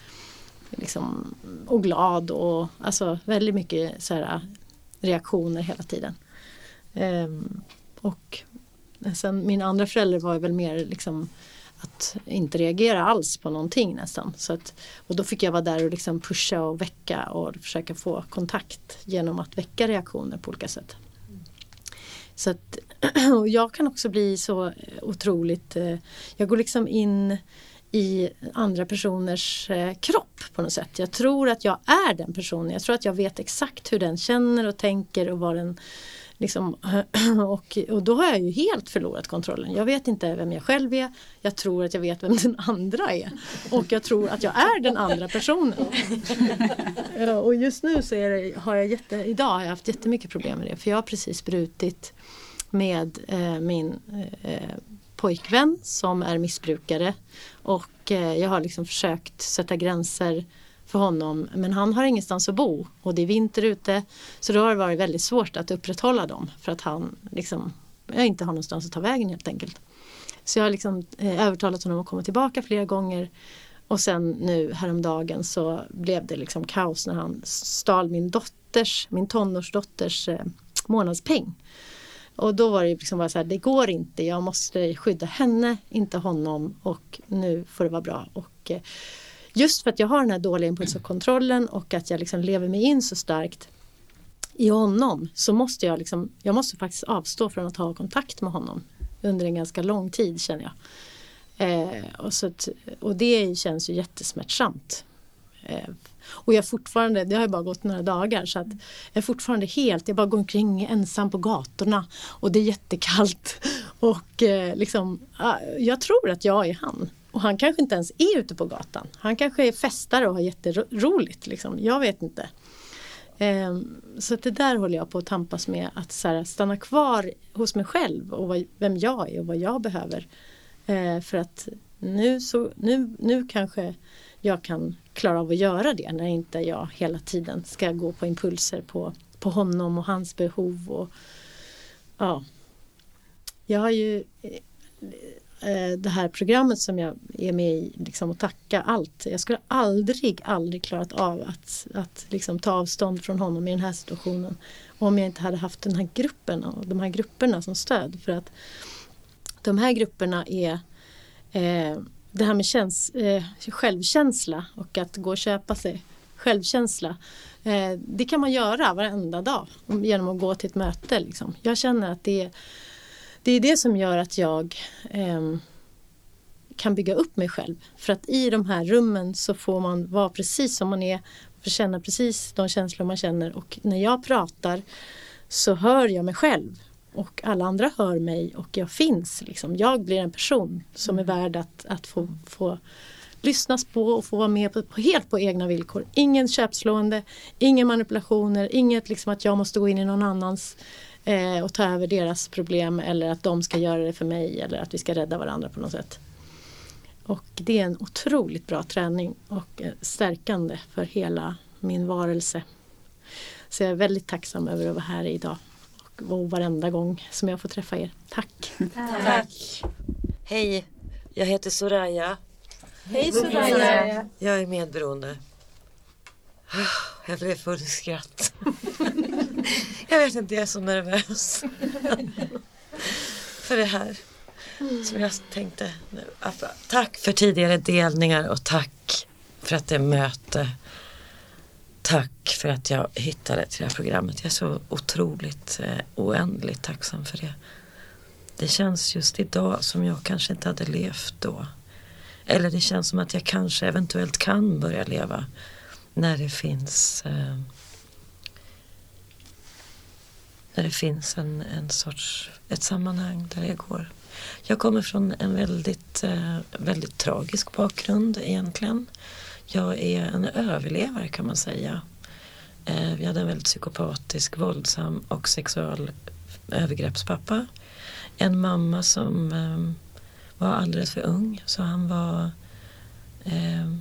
liksom, och glad och alltså väldigt mycket så här, eh, reaktioner hela tiden. Ehm, och sen min andra förälder var väl mer liksom att inte reagera alls på någonting nästan. Så att, och då fick jag vara där och liksom pusha och väcka och försöka få kontakt genom att väcka reaktioner på olika sätt. Så att, <clears throat> och jag kan också bli så otroligt, eh, jag går liksom in i andra personers eh, kropp på något sätt. Jag tror att jag är den personen. Jag tror att jag vet exakt hur den känner och tänker och vad den Liksom, <clears throat> och, och då har jag ju helt förlorat kontrollen. Jag vet inte vem jag själv är. Jag tror att jag vet vem den andra är. Och jag tror att jag är den andra personen. <laughs> och just nu så det, har jag jätte, idag har jag haft jättemycket problem med det. För jag har precis brutit med eh, min eh, pojkvän som är missbrukare. Och eh, jag har liksom försökt sätta gränser för honom. Men han har ingenstans att bo och det är vinter ute. Så då har det varit väldigt svårt att upprätthålla dem för att han liksom, jag inte har någonstans att ta vägen helt enkelt. Så jag har liksom eh, övertalat honom att komma tillbaka flera gånger. Och sen nu häromdagen så blev det liksom kaos när han stal min dotters, min tonårsdotters eh, månadspeng. Och då var det liksom bara så här, det går inte, jag måste skydda henne, inte honom och nu får det vara bra. Och, eh, Just för att jag har den här dåliga impulskontrollen och att jag liksom lever mig in så starkt i honom så måste jag liksom, jag måste faktiskt avstå från att ha kontakt med honom under en ganska lång tid känner jag. Eh, och, så att, och det känns ju jättesmärtsamt. Eh, och jag fortfarande, det har ju bara gått några dagar så att jag är fortfarande helt, jag bara går omkring ensam på gatorna och det är jättekallt. <laughs> Och eh, liksom, jag tror att jag är han. Och han kanske inte ens är ute på gatan. Han kanske är festare och har jätteroligt. Liksom. Jag vet inte. Ehm, så det där håller jag på att tampas med. Att så här, stanna kvar hos mig själv och vad, vem jag är och vad jag behöver. Ehm, för att nu, så, nu, nu kanske jag kan klara av att göra det när inte jag hela tiden ska gå på impulser på, på honom och hans behov. Och, ja. Jag har ju Eh, det här programmet som jag är med i liksom och tacka allt. Jag skulle aldrig, aldrig klarat av att, att liksom ta avstånd från honom i den här situationen om jag inte hade haft den här gruppen och de här grupperna som stöd. För att de här grupperna är eh, det här med käns eh, självkänsla och att gå och köpa sig självkänsla. Eh, det kan man göra varenda dag genom att gå till ett möte. Liksom. Jag känner att det är det är det som gör att jag eh, kan bygga upp mig själv. För att i de här rummen så får man vara precis som man är, får känna precis de känslor man känner och när jag pratar så hör jag mig själv och alla andra hör mig och jag finns. Liksom. Jag blir en person som är värd att, att få, få lyssnas på och få vara med på, på, helt på egna villkor. Ingen köpslående, inga manipulationer, inget liksom att jag måste gå in i någon annans eh, och ta över deras problem eller att de ska göra det för mig eller att vi ska rädda varandra på något sätt. Och det är en otroligt bra träning och eh, stärkande för hela min varelse. Så jag är väldigt tacksam över att vara här idag och varenda gång som jag får träffa er. Tack! Tack! Hej, jag heter Soraya. Hej Soraya! Jag är medberoende. Jag blev full i skratt. Jag vet inte, jag är så nervös. <laughs> För det här. Som jag tänkte nu. Tack för tidigare delningar och tack för att det är möte. Tack för att jag hittade till det här programmet. Jag är så otroligt eh, oändligt tacksam för det. Det känns just idag som jag kanske inte hade levt då. Eller det känns som att jag kanske eventuellt kan börja leva när det finns eh, när det finns en, en sorts, ett sammanhang där jag går. Jag kommer från en väldigt, eh, väldigt tragisk bakgrund egentligen. Jag är en överlevare kan man säga. Eh, vi hade en väldigt psykopatisk, våldsam och sexual övergreppspappa. En mamma som eh, var alldeles för ung så han var eh,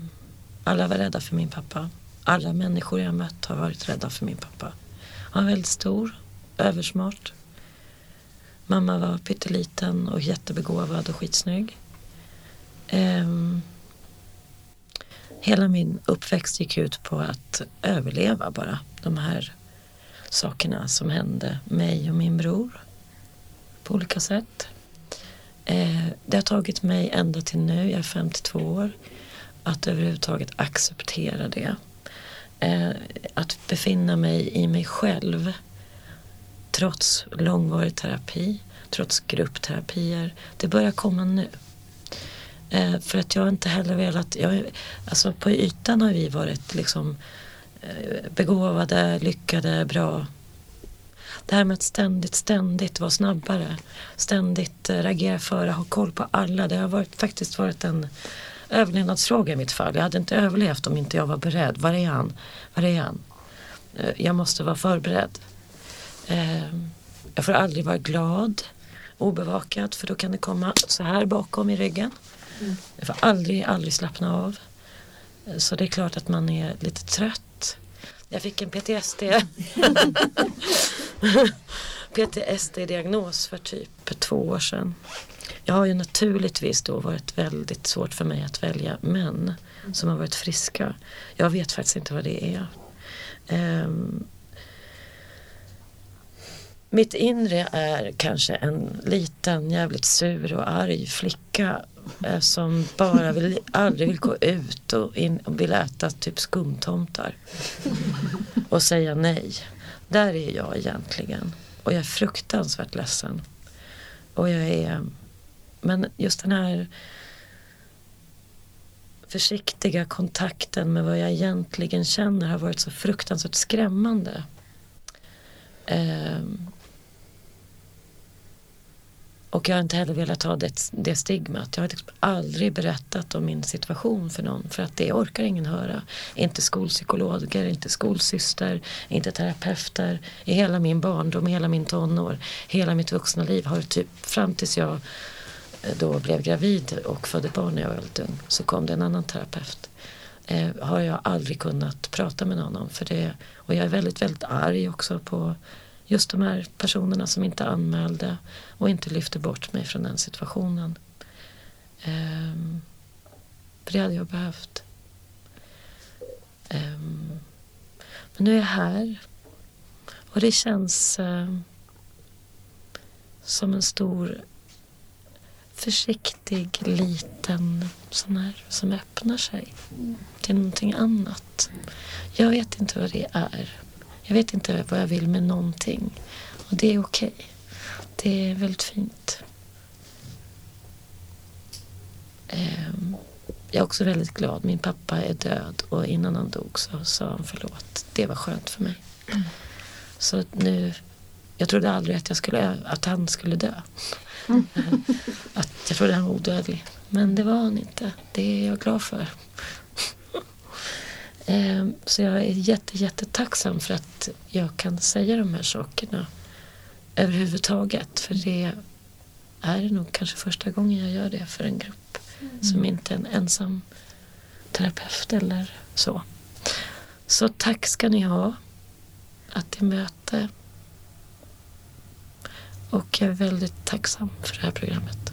alla var rädda för min pappa. Alla människor jag mött har varit rädda för min pappa. Han var väldigt stor, översmart. Mamma var pytteliten och jättebegåvad och skitsnygg. Um, hela min uppväxt gick ut på att överleva bara. De här sakerna som hände mig och min bror på olika sätt. Eh, det har tagit mig ända till nu, jag är 52 år, att överhuvudtaget acceptera det. Eh, att befinna mig i mig själv trots långvarig terapi, trots gruppterapier. Det börjar komma nu. Eh, för att jag inte heller velat, jag, alltså på ytan har vi varit liksom eh, begåvade, lyckade, bra. Det här med att ständigt, ständigt vara snabbare, ständigt eh, reagera före, ha koll på alla. Det har varit, faktiskt varit en överlevnadsfråga i mitt fall. Jag hade inte överlevt om inte jag var beredd. Var är han? Var är han? Eh, jag måste vara förberedd. Eh, jag får aldrig vara glad, obevakad för då kan det komma så här bakom i ryggen. Mm. Jag får aldrig, aldrig slappna av. Eh, så det är klart att man är lite trött. Jag fick en PTSD. <laughs> PTSD-diagnos för typ två år sedan. Jag har ju naturligtvis då varit väldigt svårt för mig att välja män som har varit friska. Jag vet faktiskt inte vad det är. Um, mitt inre är kanske en liten jävligt sur och arg flicka eh, som bara vill, aldrig vill gå ut och, in, och vill äta typ skumtomtar. Och säga nej. Där är jag egentligen. Och jag är fruktansvärt ledsen. Och jag är... Men just den här försiktiga kontakten med vad jag egentligen känner har varit så fruktansvärt skrämmande. Um, och jag har inte heller velat ha det, det stigmat. Jag har liksom aldrig berättat om min situation för någon för att det orkar ingen höra. Inte skolpsykologer, inte skolsyster, inte terapeuter. I hela min barndom, hela min tonår, hela mitt vuxna liv har typ fram tills jag eh, då blev gravid och födde barn när jag var väldigt ung så kom det en annan terapeut. Eh, har jag aldrig kunnat prata med någon om för det. Och jag är väldigt, väldigt arg också på just de här personerna som inte anmälde och inte lyfte bort mig från den situationen. Um, för det hade jag behövt. Um, men nu är jag här och det känns um, som en stor försiktig liten sån här som öppnar sig till någonting annat. Jag vet inte vad det är. Jag vet inte vad jag vill med någonting. Och det är okej. Okay. Det är väldigt fint. Um, jag är också väldigt glad. Min pappa är död och innan han dog så sa han förlåt. Det var skönt för mig. Mm. Så nu jag trodde aldrig att, jag skulle, att han skulle dö. <laughs> Att jag trodde han var odödlig. Men det var han inte. Det är jag glad för. Ehm, Så jag är jätte, jättetacksam för att jag kan säga de här sakerna överhuvudtaget. För det är nog kanske första gången jag gör det för en grupp som inte är en ensam terapeut eller så. Så tack ska ni ha att i möte. Och jag är väldigt tacksam för det här programmet.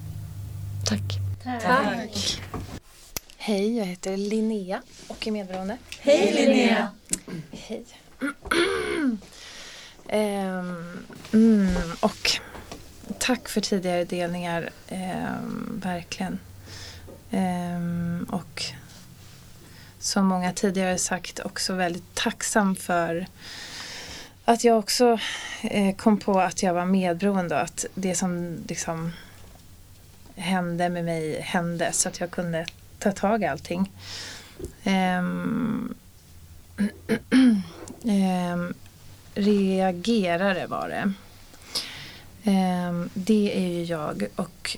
Tack. Tack. Hej, jag heter Linnea och är medberoende. Hej Linnea. Hej. <clears throat> Ehm, mm, och tack för tidigare delningar, ehm, verkligen. Ehm, och som många tidigare sagt också väldigt tacksam för att jag också eh, kom på att jag var medberoende och att det som liksom hände med mig hände så att jag kunde ta tag i allting. Ehm, <clears throat> ehm, reagerare var det. Ehm, det är ju jag och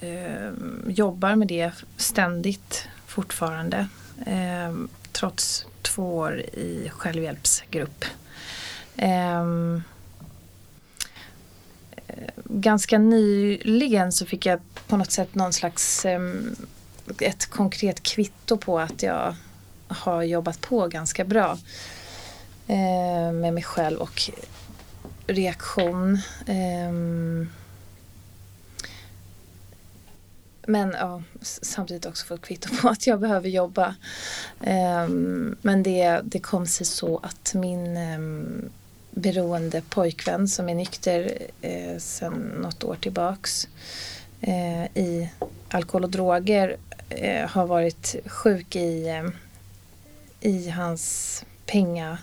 ehm, jobbar med det ständigt fortfarande. Ehm, trots två år i självhjälpsgrupp. Ehm, eh, ganska nyligen så fick jag på något sätt någon slags ehm, ett konkret kvitto på att jag har jobbat på ganska bra eh, med mig själv och reaktion. Eh, men ja, samtidigt också fått kvitto på att jag behöver jobba. Eh, men det, det kom sig så att min eh, beroende pojkvän som är nykter eh, sedan något år tillbaks eh, Eh, i alkohol och droger eh, har varit sjuk i, eh, i hans penga,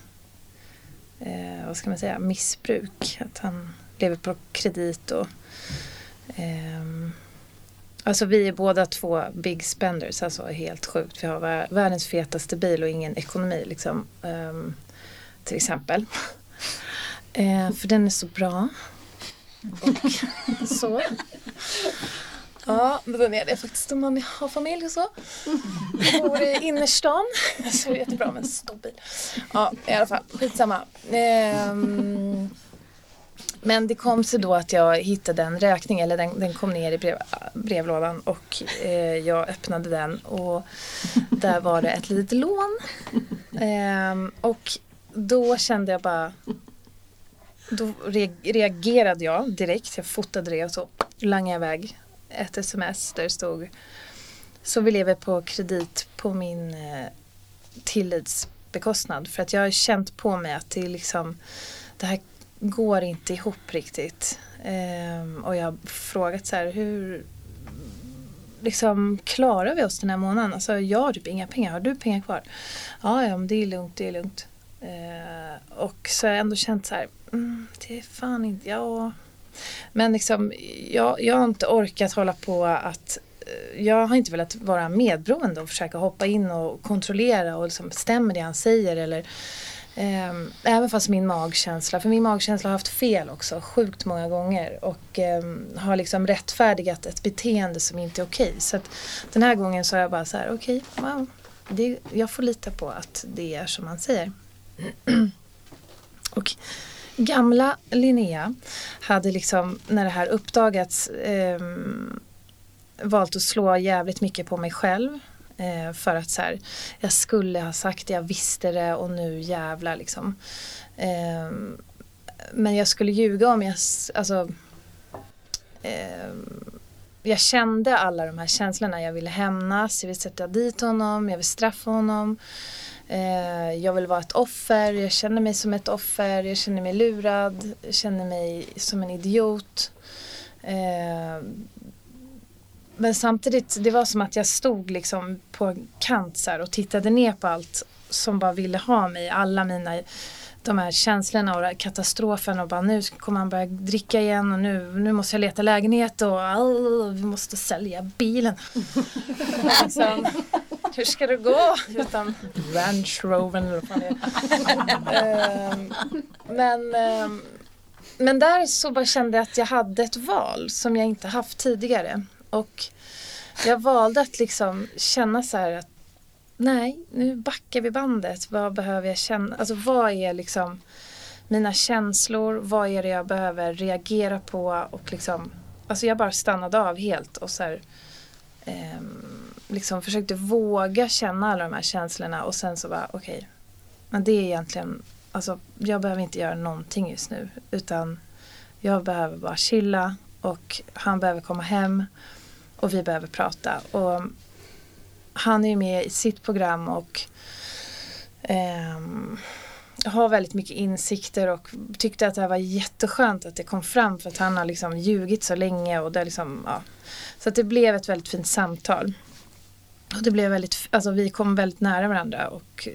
eh, vad ska man säga, missbruk. Att han lever på kredit och ehm, Alltså vi är båda två big spenders, alltså helt sjukt. Vi har världens fetaste bil och ingen ekonomi liksom. ehm, till exempel. <laughs> Eh, för den är så bra. Och så. Ja, den är det faktiskt om man har familj och så. Jag bor i innerstan. Så det är jättebra med en stor bil. Ja, i alla fall. Skitsamma. Ehm, men det kom sig då att jag hittade en räkning, eller den, den kom ner i brev, brevlådan och eh, jag öppnade den och där var det ett litet lån. Ehm, och då kände jag bara, då reagerade jag direkt, jag fotade det och så langade jag iväg ett sms där det stod så vi lever på kredit på min eh, tillitsbekostnad. För att jag har känt på mig att det är liksom det här går inte ihop riktigt. Ehm, och jag har frågat så här hur liksom klarar vi oss den här månaden? Alltså jag har typ inga pengar. Har du pengar kvar? Ja, ja men det är lugnt, det är lugnt. Eh, och så har jag ändå känt så här, mm, det är fan inte, ja. Men liksom, jag, jag har inte orkat hålla på att eh, jag har inte velat vara medberoende och försöka hoppa in och kontrollera och liksom stämmer det han säger eller eh, även fast min magkänsla, för min magkänsla har haft fel också sjukt många gånger och eh, har liksom rättfärdigat ett beteende som inte är okej. Så att den här gången så har jag bara så här, okej, wow, det, jag får lita på att det är som han säger. <clears throat> och gamla Linnea hade liksom, när det här uppdagats, eh, valt att slå jävligt mycket på mig själv. Eh, för att så här, jag skulle ha sagt det, jag visste det och nu jävlar liksom. Eh, men jag skulle ljuga om jag, alltså. Eh, jag kände alla de här känslorna. Jag ville hämnas, jag ville sätta dit honom, jag vill straffa honom. Eh, jag vill vara ett offer, jag känner mig som ett offer, jag känner mig lurad, jag känner mig som en idiot. Eh, men samtidigt, det var som att jag stod liksom på kant så här och tittade ner på allt som bara ville ha mig. Alla mina, de här känslorna och katastrofen och bara nu kommer han börja dricka igen och nu, nu måste jag leta lägenhet och all, vi måste sälja bilen. liksom, <laughs> hur ska det gå utan Ranch Rover eller vad fan det är. Ehm, men ehm, men där så bara kände jag att jag hade ett val som jag inte haft tidigare. Och jag valde att liksom känna så här att nej, nu backar vi bandet. Vad behöver jag känna? Alltså vad är liksom mina känslor? Vad är det jag behöver reagera på? Och liksom, alltså jag bara stannade av helt och så här, eh, liksom försökte våga känna alla de här känslorna och sen så bara okej, okay, men det är egentligen, alltså jag behöver inte göra någonting just nu utan jag behöver bara chilla och han behöver komma hem och vi behöver prata. Och han är ju med i sitt program och eh, har väldigt mycket insikter och tyckte att det här var jätteskönt att det kom fram för att han har liksom ljugit så länge och det liksom, ja. Så att det blev ett väldigt fint samtal. Och det blev väldigt, alltså vi kom väldigt nära varandra och eh,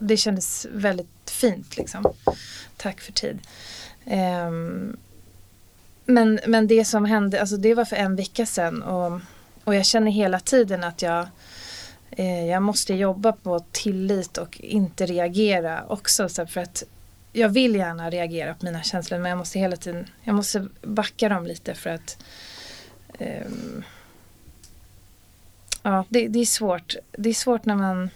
det kändes väldigt fint liksom. Tack för tid. Um, men, men det som hände, alltså det var för en vecka sedan och, och jag känner hela tiden att jag eh, jag måste jobba på tillit och inte reagera också så för att jag vill gärna reagera på mina känslor men jag måste hela tiden jag måste backa dem lite för att um, ja det, det, är svårt det är svårt när man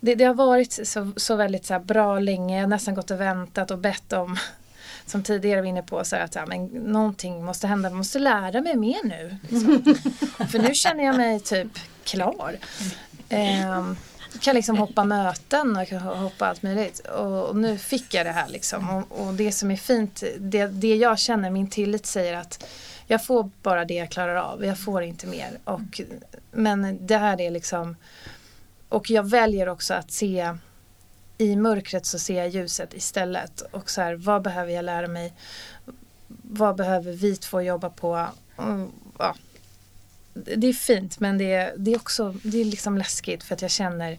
det, det har varit så, så väldigt så bra länge. Jag har nästan gått och väntat och bett om <laughs> som tidigare var inne på så att ja, men någonting måste hända. Jag måste lära mig mer nu. Liksom. <laughs> För nu känner jag mig typ klar. Eh, kan liksom hoppa möten och hoppa allt möjligt. Och, och nu fick jag det här liksom. Och, och, det som är fint, det, det jag känner, min tillit säger att jag får bara det jag klarar av. Jag får inte mer. Och, men det här är liksom och jag väljer också att se i mörkret så ser jag ljuset istället. Och så här, vad behöver jag lära mig? Vad behöver vi två jobba på? Mm, ja. Det är fint men det är, det är också det är liksom läskigt för att jag känner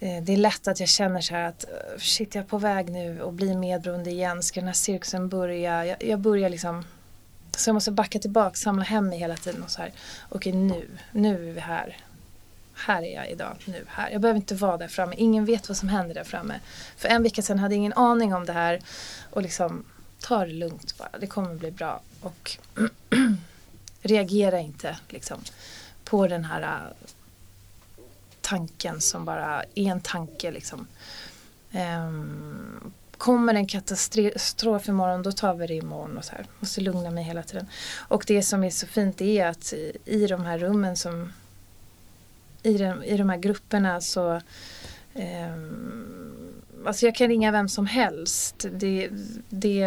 eh, det är lätt att jag känner så här att shit jag är på väg nu och blir medberoende igen. Ska den här cirkusen börja? Jag, jag börjar liksom så jag måste backa tillbaka, samla hem mig hela tiden och så här okej nu, nu är vi här här är jag idag, nu, här. Jag behöver inte vara där framme. Ingen vet vad som händer där framme. För en vecka sedan hade jag ingen aning om det här. Och liksom, ta det lugnt bara. Det kommer bli bra. Och <clears throat> reagera inte liksom, på den här uh, tanken som bara är en tanke. Liksom. Um, kommer en katastrof imorgon då tar vi det imorgon och så här. Måste lugna mig hela tiden. Och det som är så fint är att i de här rummen som i, den, i de här grupperna så eh, Alltså jag kan ringa vem som helst. Det, det,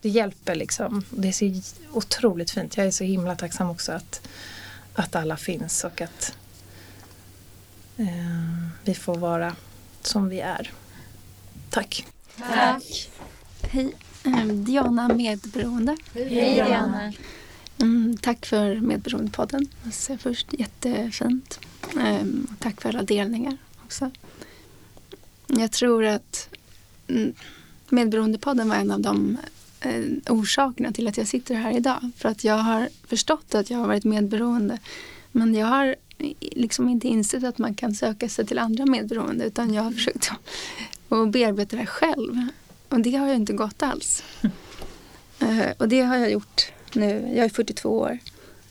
det hjälper liksom. Det är så otroligt fint. Jag är så himla tacksam också att, att alla finns och att eh, vi får vara som vi är. Tack. Tack. Hej. Ehm, Diana Medberoende. Hej Diana. Mm, tack för Medberoendepodden. Alltså först jättefint. Ehm, tack för alla delningar också. Jag tror att mm, Medberoendepodden var en av de eh, orsakerna till att jag sitter här idag. För att jag har förstått att jag har varit medberoende. Men jag har liksom inte insett att man kan söka sig till andra medberoende. Utan jag har försökt att bearbeta det själv. Och det har ju inte gått alls. <laughs> Eh, och det har jag gjort nu. Jag är 42 år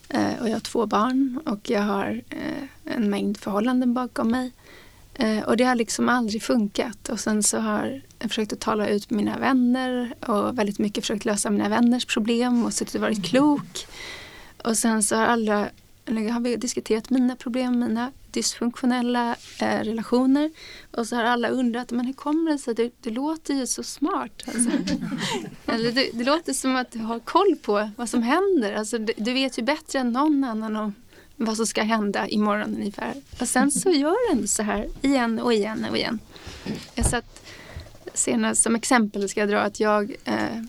eh, och jag har två barn och jag har eh, en mängd förhållanden bakom mig. Och det har liksom aldrig funkat. Och sen så har jag försökt att tala ut med mina vänner och väldigt mycket försökt lösa mina vänners problem och suttit och varit klok. Och sen så har alla, eller har vi diskuterat mina problem, mina dysfunktionella eh, relationer. Och så har alla undrat, men hur kommer det sig? Du, du låter ju så smart. Alltså. <laughs> Eller det, det, låter som att du har koll på vad som händer. Alltså, du, du vet ju bättre än någon annan om vad som ska hända imorgon ungefär. Och sen så gör den så här igen och igen och igen. Jag satt senast som exempel ska jag dra att jag Eh,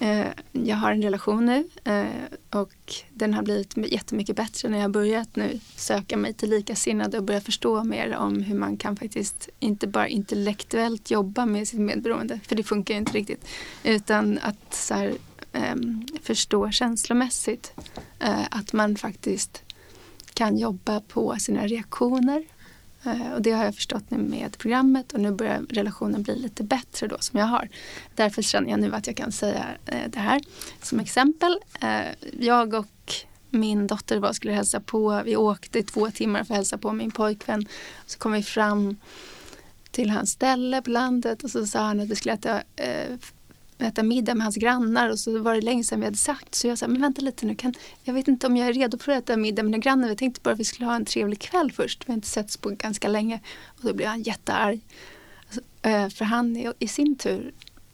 Eh, jag har en relation nu eh, och den har blivit jättemycket bättre när jag börjat nu söka mig till likasinnade och börja förstå mer om hur man kan faktiskt inte bara intellektuellt jobba med sitt medberoende, för det funkar ju inte riktigt, utan att så här, ehm, förstå känslomässigt eh, att man faktiskt kan jobba på sina reaktioner. Eh, och det har jag förstått nu med programmet och nu börjar relationen bli lite bättre då som jag har. Därför känner jag nu att jag kan säga eh, det här som exempel. Eh, jag och min dotter var skulle hälsa på. Vi åkte i två timmar för att hälsa på min pojkvän. Så kom vi fram till hans ställe på landet och så sa han att vi skulle äta, äta middag med hans grannar och så var det länge sedan vi hade sagt. Så jag sa, men vänta lite nu, kan, jag vet inte om jag är redo för att äta middag med mina grannar. Jag tänkte bara att vi skulle ha en trevlig kväll först. Vi har inte setts på ganska länge. Och då blev han jättearg. Alltså, äh, för han är i sin tur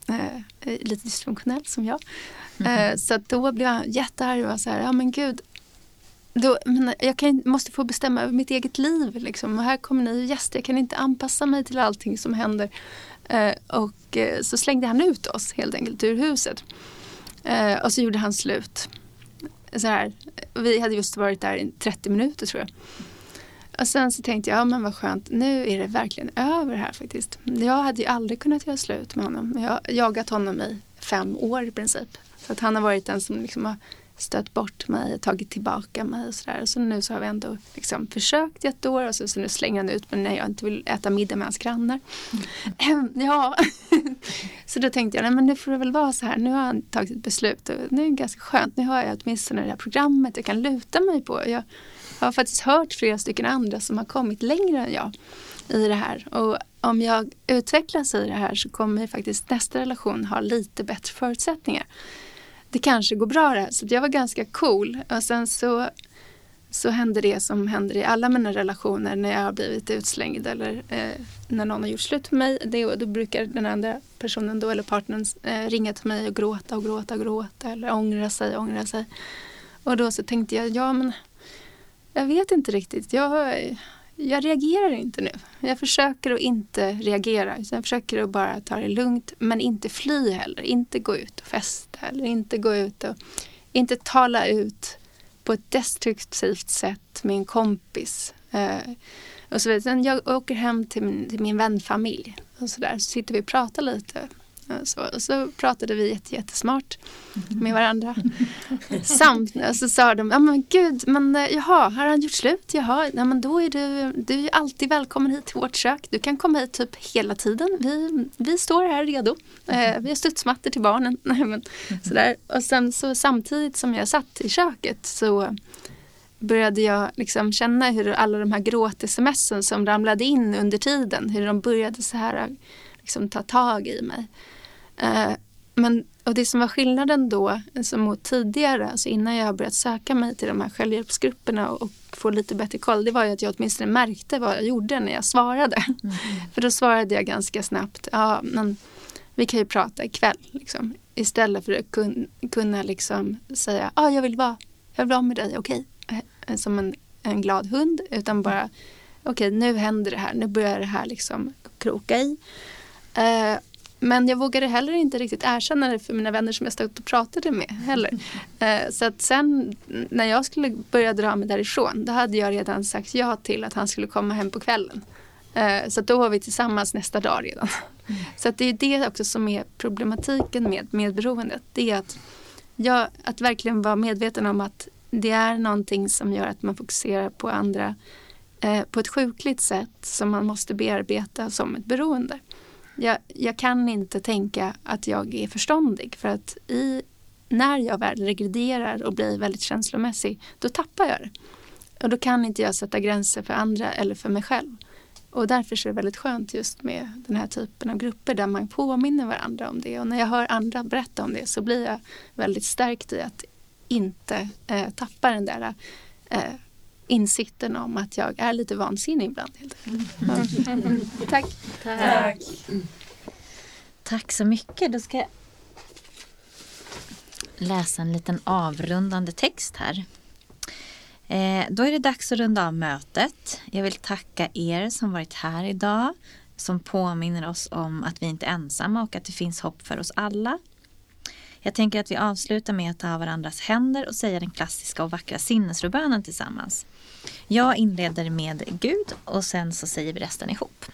äh, lite dysfunktionell som jag. Mm. Så då blev han jättearg och var så här, ja men gud, då, men jag kan, måste få bestämma över mitt eget liv. Liksom. Och här kommer ni gäster, jag kan inte anpassa mig till allting som händer. Eh, och eh, så slängde han ut oss helt enkelt ur huset. Eh, och så gjorde han slut. Så här, vi hade just varit där i 30 minuter tror jag. Och sen så tänkte jag, ja men vad skönt, nu är det verkligen över här faktiskt. Jag hade ju aldrig kunnat göra slut med honom. Jag har jagat honom i fem år i princip. Så att han har varit den som liksom har stött bort mig, tagit tillbaka mig och sådär. Så nu så har vi ändå liksom försökt i ett år och så, så nu slänger han ut mig när jag inte vill äta middag med hans grannar. Mm. Ja, <laughs> så då tänkte jag, nej men nu får det väl vara så här. Nu har han tagit ett beslut och nu är det ganska skönt. Nu har jag åtminstone det här programmet jag kan luta mig på. Jag har faktiskt hört flera stycken andra som har kommit längre än jag i det här. Och om jag utvecklas i det här så kommer faktiskt nästa relation ha lite bättre förutsättningar det kanske går bra det här. Så jag var ganska cool. Och sen så, så hände det som händer i alla mina relationer när jag har blivit utslängd eller eh, när någon har gjort slut med mig. Det, då brukar den andra personen då, eller partnern eh, ringa till mig och gråta och gråta och gråta eller ångra sig och ångra sig. Och då så tänkte jag, ja men jag vet inte riktigt. Jag, jag reagerar inte nu. Jag försöker att inte reagera. Jag försöker att bara ta det lugnt men inte fly heller. Inte gå ut och festa eller inte gå ut och inte tala ut på ett destruktivt sätt med en kompis. Eh, och så vidare. Sen jag åker hem till min, till min vänfamilj och så där så sitter vi och pratar lite så, och så pratade vi jätte, jättesmart med varandra. <laughs> Samt så sa de, ja men gud, men eh, jaha, har han gjort slut? Jaha, ja, men då är du, du är alltid välkommen hit till vårt kök. Du kan komma hit typ hela tiden. Vi, vi står här redo. Eh, vi har studsmattor till barnen. <laughs> men, sådär. Och sen så samtidigt som jag satt i köket så började jag liksom känna hur alla de här gråt-sms som ramlade in under tiden, hur de började så här liksom ta tag i mig. Eh, men, och det som var skillnaden då alltså mot tidigare, alltså innan jag börjat söka mig till de här självhjälpsgrupperna och, och få lite bättre koll, det var ju att jag åtminstone märkte vad jag gjorde när jag svarade. Mm. <laughs> För då svarade jag ganska snabbt, ja men vi kan ju prata ikväll. Liksom. Istället för att kun, kunna liksom säga, ja jag vill vara, jag vill vara med dig, okej. Okay. Eh, som en, en glad hund, utan bara, okej okay, nu händer det här, nu börjar det här liksom kroka i. Uh, men jag vågade heller inte riktigt erkänna det för mina vänner som jag stod och pratade med heller. <laughs> Eh, så att sen när jag skulle börja dra mig därifrån då hade jag redan sagt ja till att han skulle komma hem på kvällen. Eh, så då var vi tillsammans nästa dag redan. Mm. Så att det är det också som är problematiken med medberoendet. Det är att, jag, att verkligen vara medveten om att det är någonting som gör att man fokuserar på andra eh, på ett sjukligt sätt som man måste bearbeta som ett beroende jag, jag kan inte tänka att jag är förståndig för att i, när jag väl regrederar och blir väldigt känslomässig då tappar jag det. Och då kan inte jag sätta gränser för andra eller för mig själv. Och därför är det väldigt skönt just med den här typen av grupper där man påminner varandra om det. Och när jag hör andra berätta om det så blir jag väldigt stärkt i att inte eh, tappa den där eh, insikten om att jag är lite vansinnig ibland. Helt mm. Tack. Tack. Tack så mycket. Då ska jag läsa en liten avrundande text här. Eh, då är det dags att runda av mötet. Jag vill tacka er som varit här idag som påminner oss om att vi inte är ensamma och att det finns hopp för oss alla. Jag tänker att vi avslutar med att ta varandras händer och säga den klassiska och vackra sinnesrobönen tillsammans. Jag inleder med Gud och sen så säger vi resten ihop.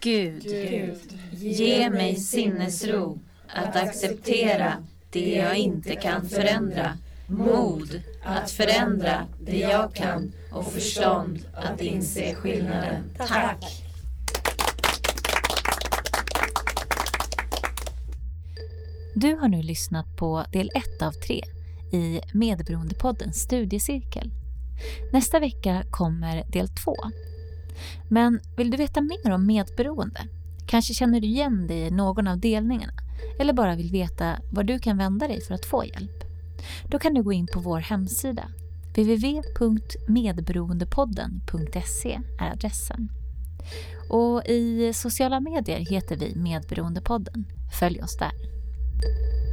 Gud, Gud ge mig sinnesro att acceptera det jag inte kan förändra Mod att förändra det jag kan och förstånd att inse skillnaden. Tack! Du har nu lyssnat på del 1 av 3 i Medberoendepoddens studiecirkel. Nästa vecka kommer del 2. Men vill du veta mer om medberoende? Kanske känner du igen dig i någon av delningarna eller bara vill veta var du kan vända dig för att få hjälp? Då kan du gå in på vår hemsida. www.medberoendepodden.se är adressen. Och i sociala medier heter vi Medberoendepodden. Följ oss där. Thank you.